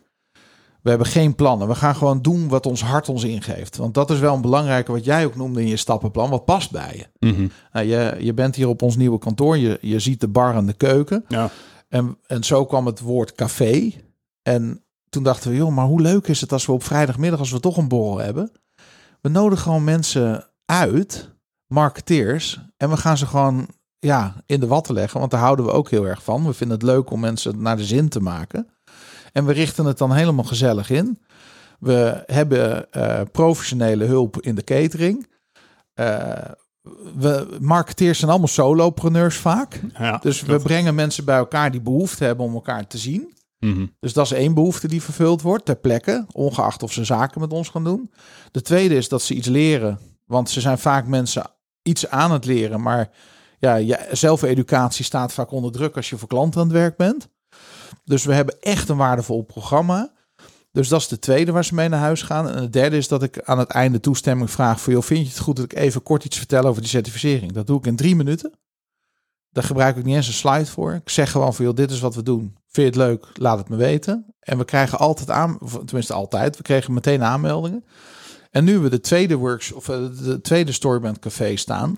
We hebben geen plannen. We gaan gewoon doen wat ons hart ons ingeeft. Want dat is wel een belangrijke, wat jij ook noemde in je stappenplan. Wat past bij je? Nou, je, je bent hier op ons nieuwe kantoor. Je, je ziet de bar en de keuken. Ja, En, en zo kwam het woord café. En toen dachten we, joh, maar hoe leuk is het als we op vrijdagmiddag, als we toch een borrel hebben. We nodigen gewoon mensen uit, marketeers. En we gaan ze gewoon ja, in de watten leggen. Want daar houden we ook heel erg van. We vinden het leuk om mensen naar de zin te maken. En we richten het dan helemaal gezellig in. We hebben eh, professionele hulp in de catering. Eh, we marketeers zijn allemaal solopreneurs vaak. ja Dus we brengen mensen bij elkaar die behoefte hebben om elkaar te zien. Mhm. Dus dat is één behoefte die vervuld wordt ter plekke, ongeacht of ze zaken met ons gaan doen. De tweede is dat ze iets leren, want ze zijn vaak mensen iets aan het leren, maar ja, je zelfeducatie staat vaak onder druk als je voor klanten aan het werk bent. Dus we hebben echt een waardevol programma. Dus dat is de tweede waar ze mee naar huis gaan. En de derde is dat ik aan het einde toestemming vraag voor, joh, vind je het goed dat ik even kort iets vertel over die certificering? Dat doe ik in drie minuten. Daar gebruik ik niet eens een slide voor. Ik zeg gewoon van, joh, dit is wat we doen. Vind je het leuk? Laat het me weten. En we krijgen altijd aan, tenminste altijd, we kregen meteen aanmeldingen. En nu we de tweede workshop, of eh, de tweede Storyband Café staan.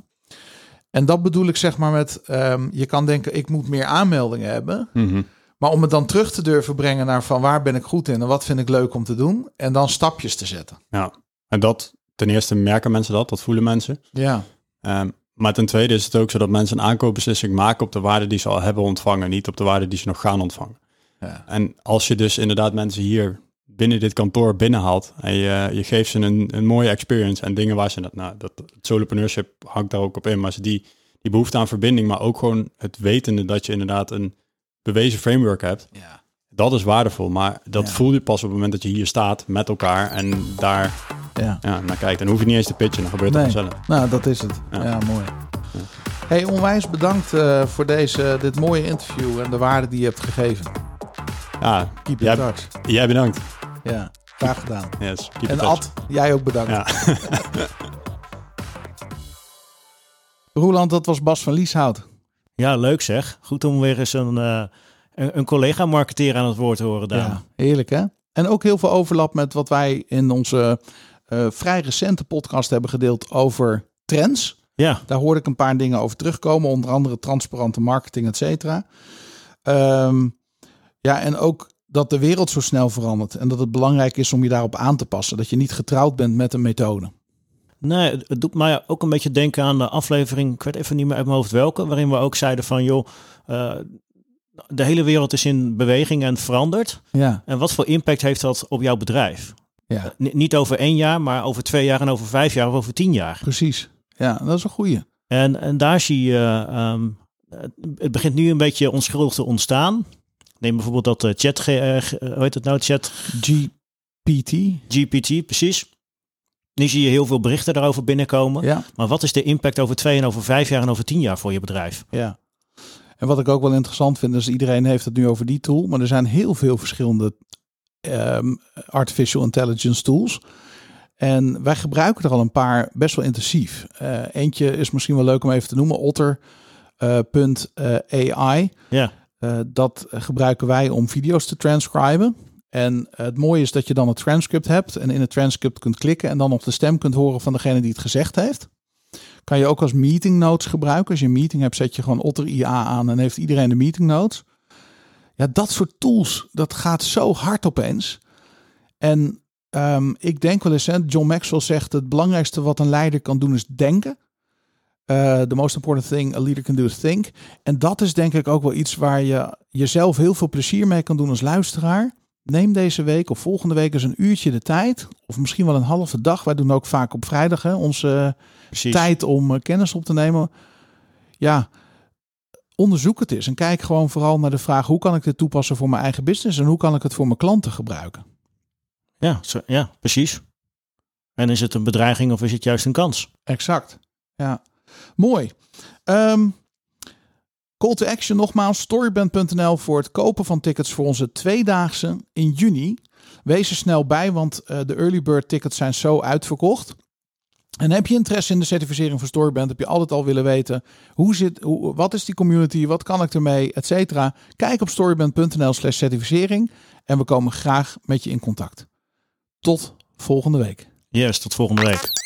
En dat bedoel ik zeg maar met, ehm, je kan denken, ik moet meer aanmeldingen hebben. Mhm. Maar om het dan terug te durven brengen naar van waar ben ik goed in en wat vind ik leuk om te doen. En dan stapjes te zetten. Ja, en dat, ten eerste merken mensen dat, dat voelen mensen. Ja, Ehm, maar ten tweede is het ook zo dat mensen een aankoopbeslissing maken op de waarde die ze al hebben ontvangen, niet op de waarde die ze nog gaan ontvangen. ja, En als je dus inderdaad mensen hier binnen dit kantoor binnenhaalt en je, je geeft ze een, een mooie experience en dingen waar ze, dat- nou, dat het solopreneurship hangt daar ook op in, maar ze die, die behoefte aan verbinding, maar ook gewoon het wetende dat je inderdaad een bewezen framework hebt, ja. dat is waardevol. Maar dat Ja. voel je pas op het moment dat je hier staat met elkaar en daar ja. ja, naar kijkt. En hoef je niet eens te pitchen, dan gebeurt het Nee. vanzelf. Nou, dat is het. Ja, Ja. mooi. Hey, onwijs bedankt eh, voor deze, dit mooie interview en de waarde die je hebt gegeven. Ja, Keep in jij, touch. jij bedankt. Ja, graag gedaan. Yes, keep En. Ad, jij ook bedankt. Ja. Roeland, dat was Bas van Lieshout. Ja, leuk zeg. Goed om weer eens een, eh, een, een collega-marketeer aan het woord te horen, Daan. Ja, heerlijk hè? En ook heel veel overlap met wat wij in onze eh, vrij recente podcast hebben gedeeld over trends. Ja, Daar hoorde ik een paar dingen over terugkomen, onder andere transparante marketing, et cetera. Ehm, ja, en ook dat de wereld zo snel verandert en dat het belangrijk is om je daarop aan te passen. Dat je niet getrouwd bent met een methode. nee, het doet mij ook een beetje denken aan de aflevering, ik weet even niet meer uit mijn hoofd welke, waarin we ook zeiden van, joh, eh, de hele wereld is in beweging en verandert. Ja, En wat voor impact heeft dat op jouw bedrijf? ja N- niet over één jaar, maar over twee jaar en over vijf jaar of over tien jaar. precies. Ja, dat is een goeie. En, en daar zie je, ehm, het begint nu een beetje onschuldig te ontstaan. Neem bijvoorbeeld dat eh, chat, g- hoe heet het nou, chat GPT. GPT, precies. Nu zie je heel veel berichten daarover binnenkomen. Ja, Maar wat is de impact over twee en over vijf jaar en over tien jaar voor je bedrijf? ja. En wat ik ook wel interessant vind, is iedereen heeft het nu over die tool, maar er zijn heel veel verschillende ehm, artificial intelligence tools. En wij gebruiken er al een paar best wel intensief. Eentje is misschien wel leuk om even te noemen, Otter.ai. Ja, Eh, dat gebruiken wij om video's te transcriben. En het mooie is dat je dan een transcript hebt en in het transcript kunt klikken en dan op de stem kunt horen van degene die het gezegd heeft. Kan je ook als meeting notes gebruiken. Als je een meeting hebt, zet je gewoon Otter IA aan en heeft iedereen de meeting notes. Ja, dat soort tools, dat gaat zo hard opeens. En ehm, ik denk wel eens, hè, John Maxwell zegt, het belangrijkste wat een leider kan doen is denken. Eh, the most important thing a leader can do is think. En dat is denk ik ook wel iets waar je jezelf heel veel plezier mee kan doen als luisteraar. Neem deze week of volgende week eens een uurtje de tijd. Of misschien wel een halve dag. Wij doen ook vaak op vrijdag hè, onze precies. tijd om eh, kennis op te nemen. Ja, onderzoek het eens. En kijk gewoon vooral naar de vraag... hoe kan ik dit toepassen voor mijn eigen business... en hoe kan ik het voor mijn klanten gebruiken? Ja, ja, precies. En is het een bedreiging of is het juist een kans? Exact. Ja, mooi. Ehm, call to action nogmaals. Storyband.nl voor het kopen van tickets voor onze tweedaagse in juni. Wees er snel bij, want eh, de early bird tickets zijn zo uitverkocht. En heb je interesse in de certificering van Storyband, heb je altijd al willen weten hoe zit, hoe, wat is die community, wat kan ik ermee, et cetera. Kijk op storyband.nl slash certificering en we komen graag met je in contact. Tot volgende week. Yes, tot volgende week.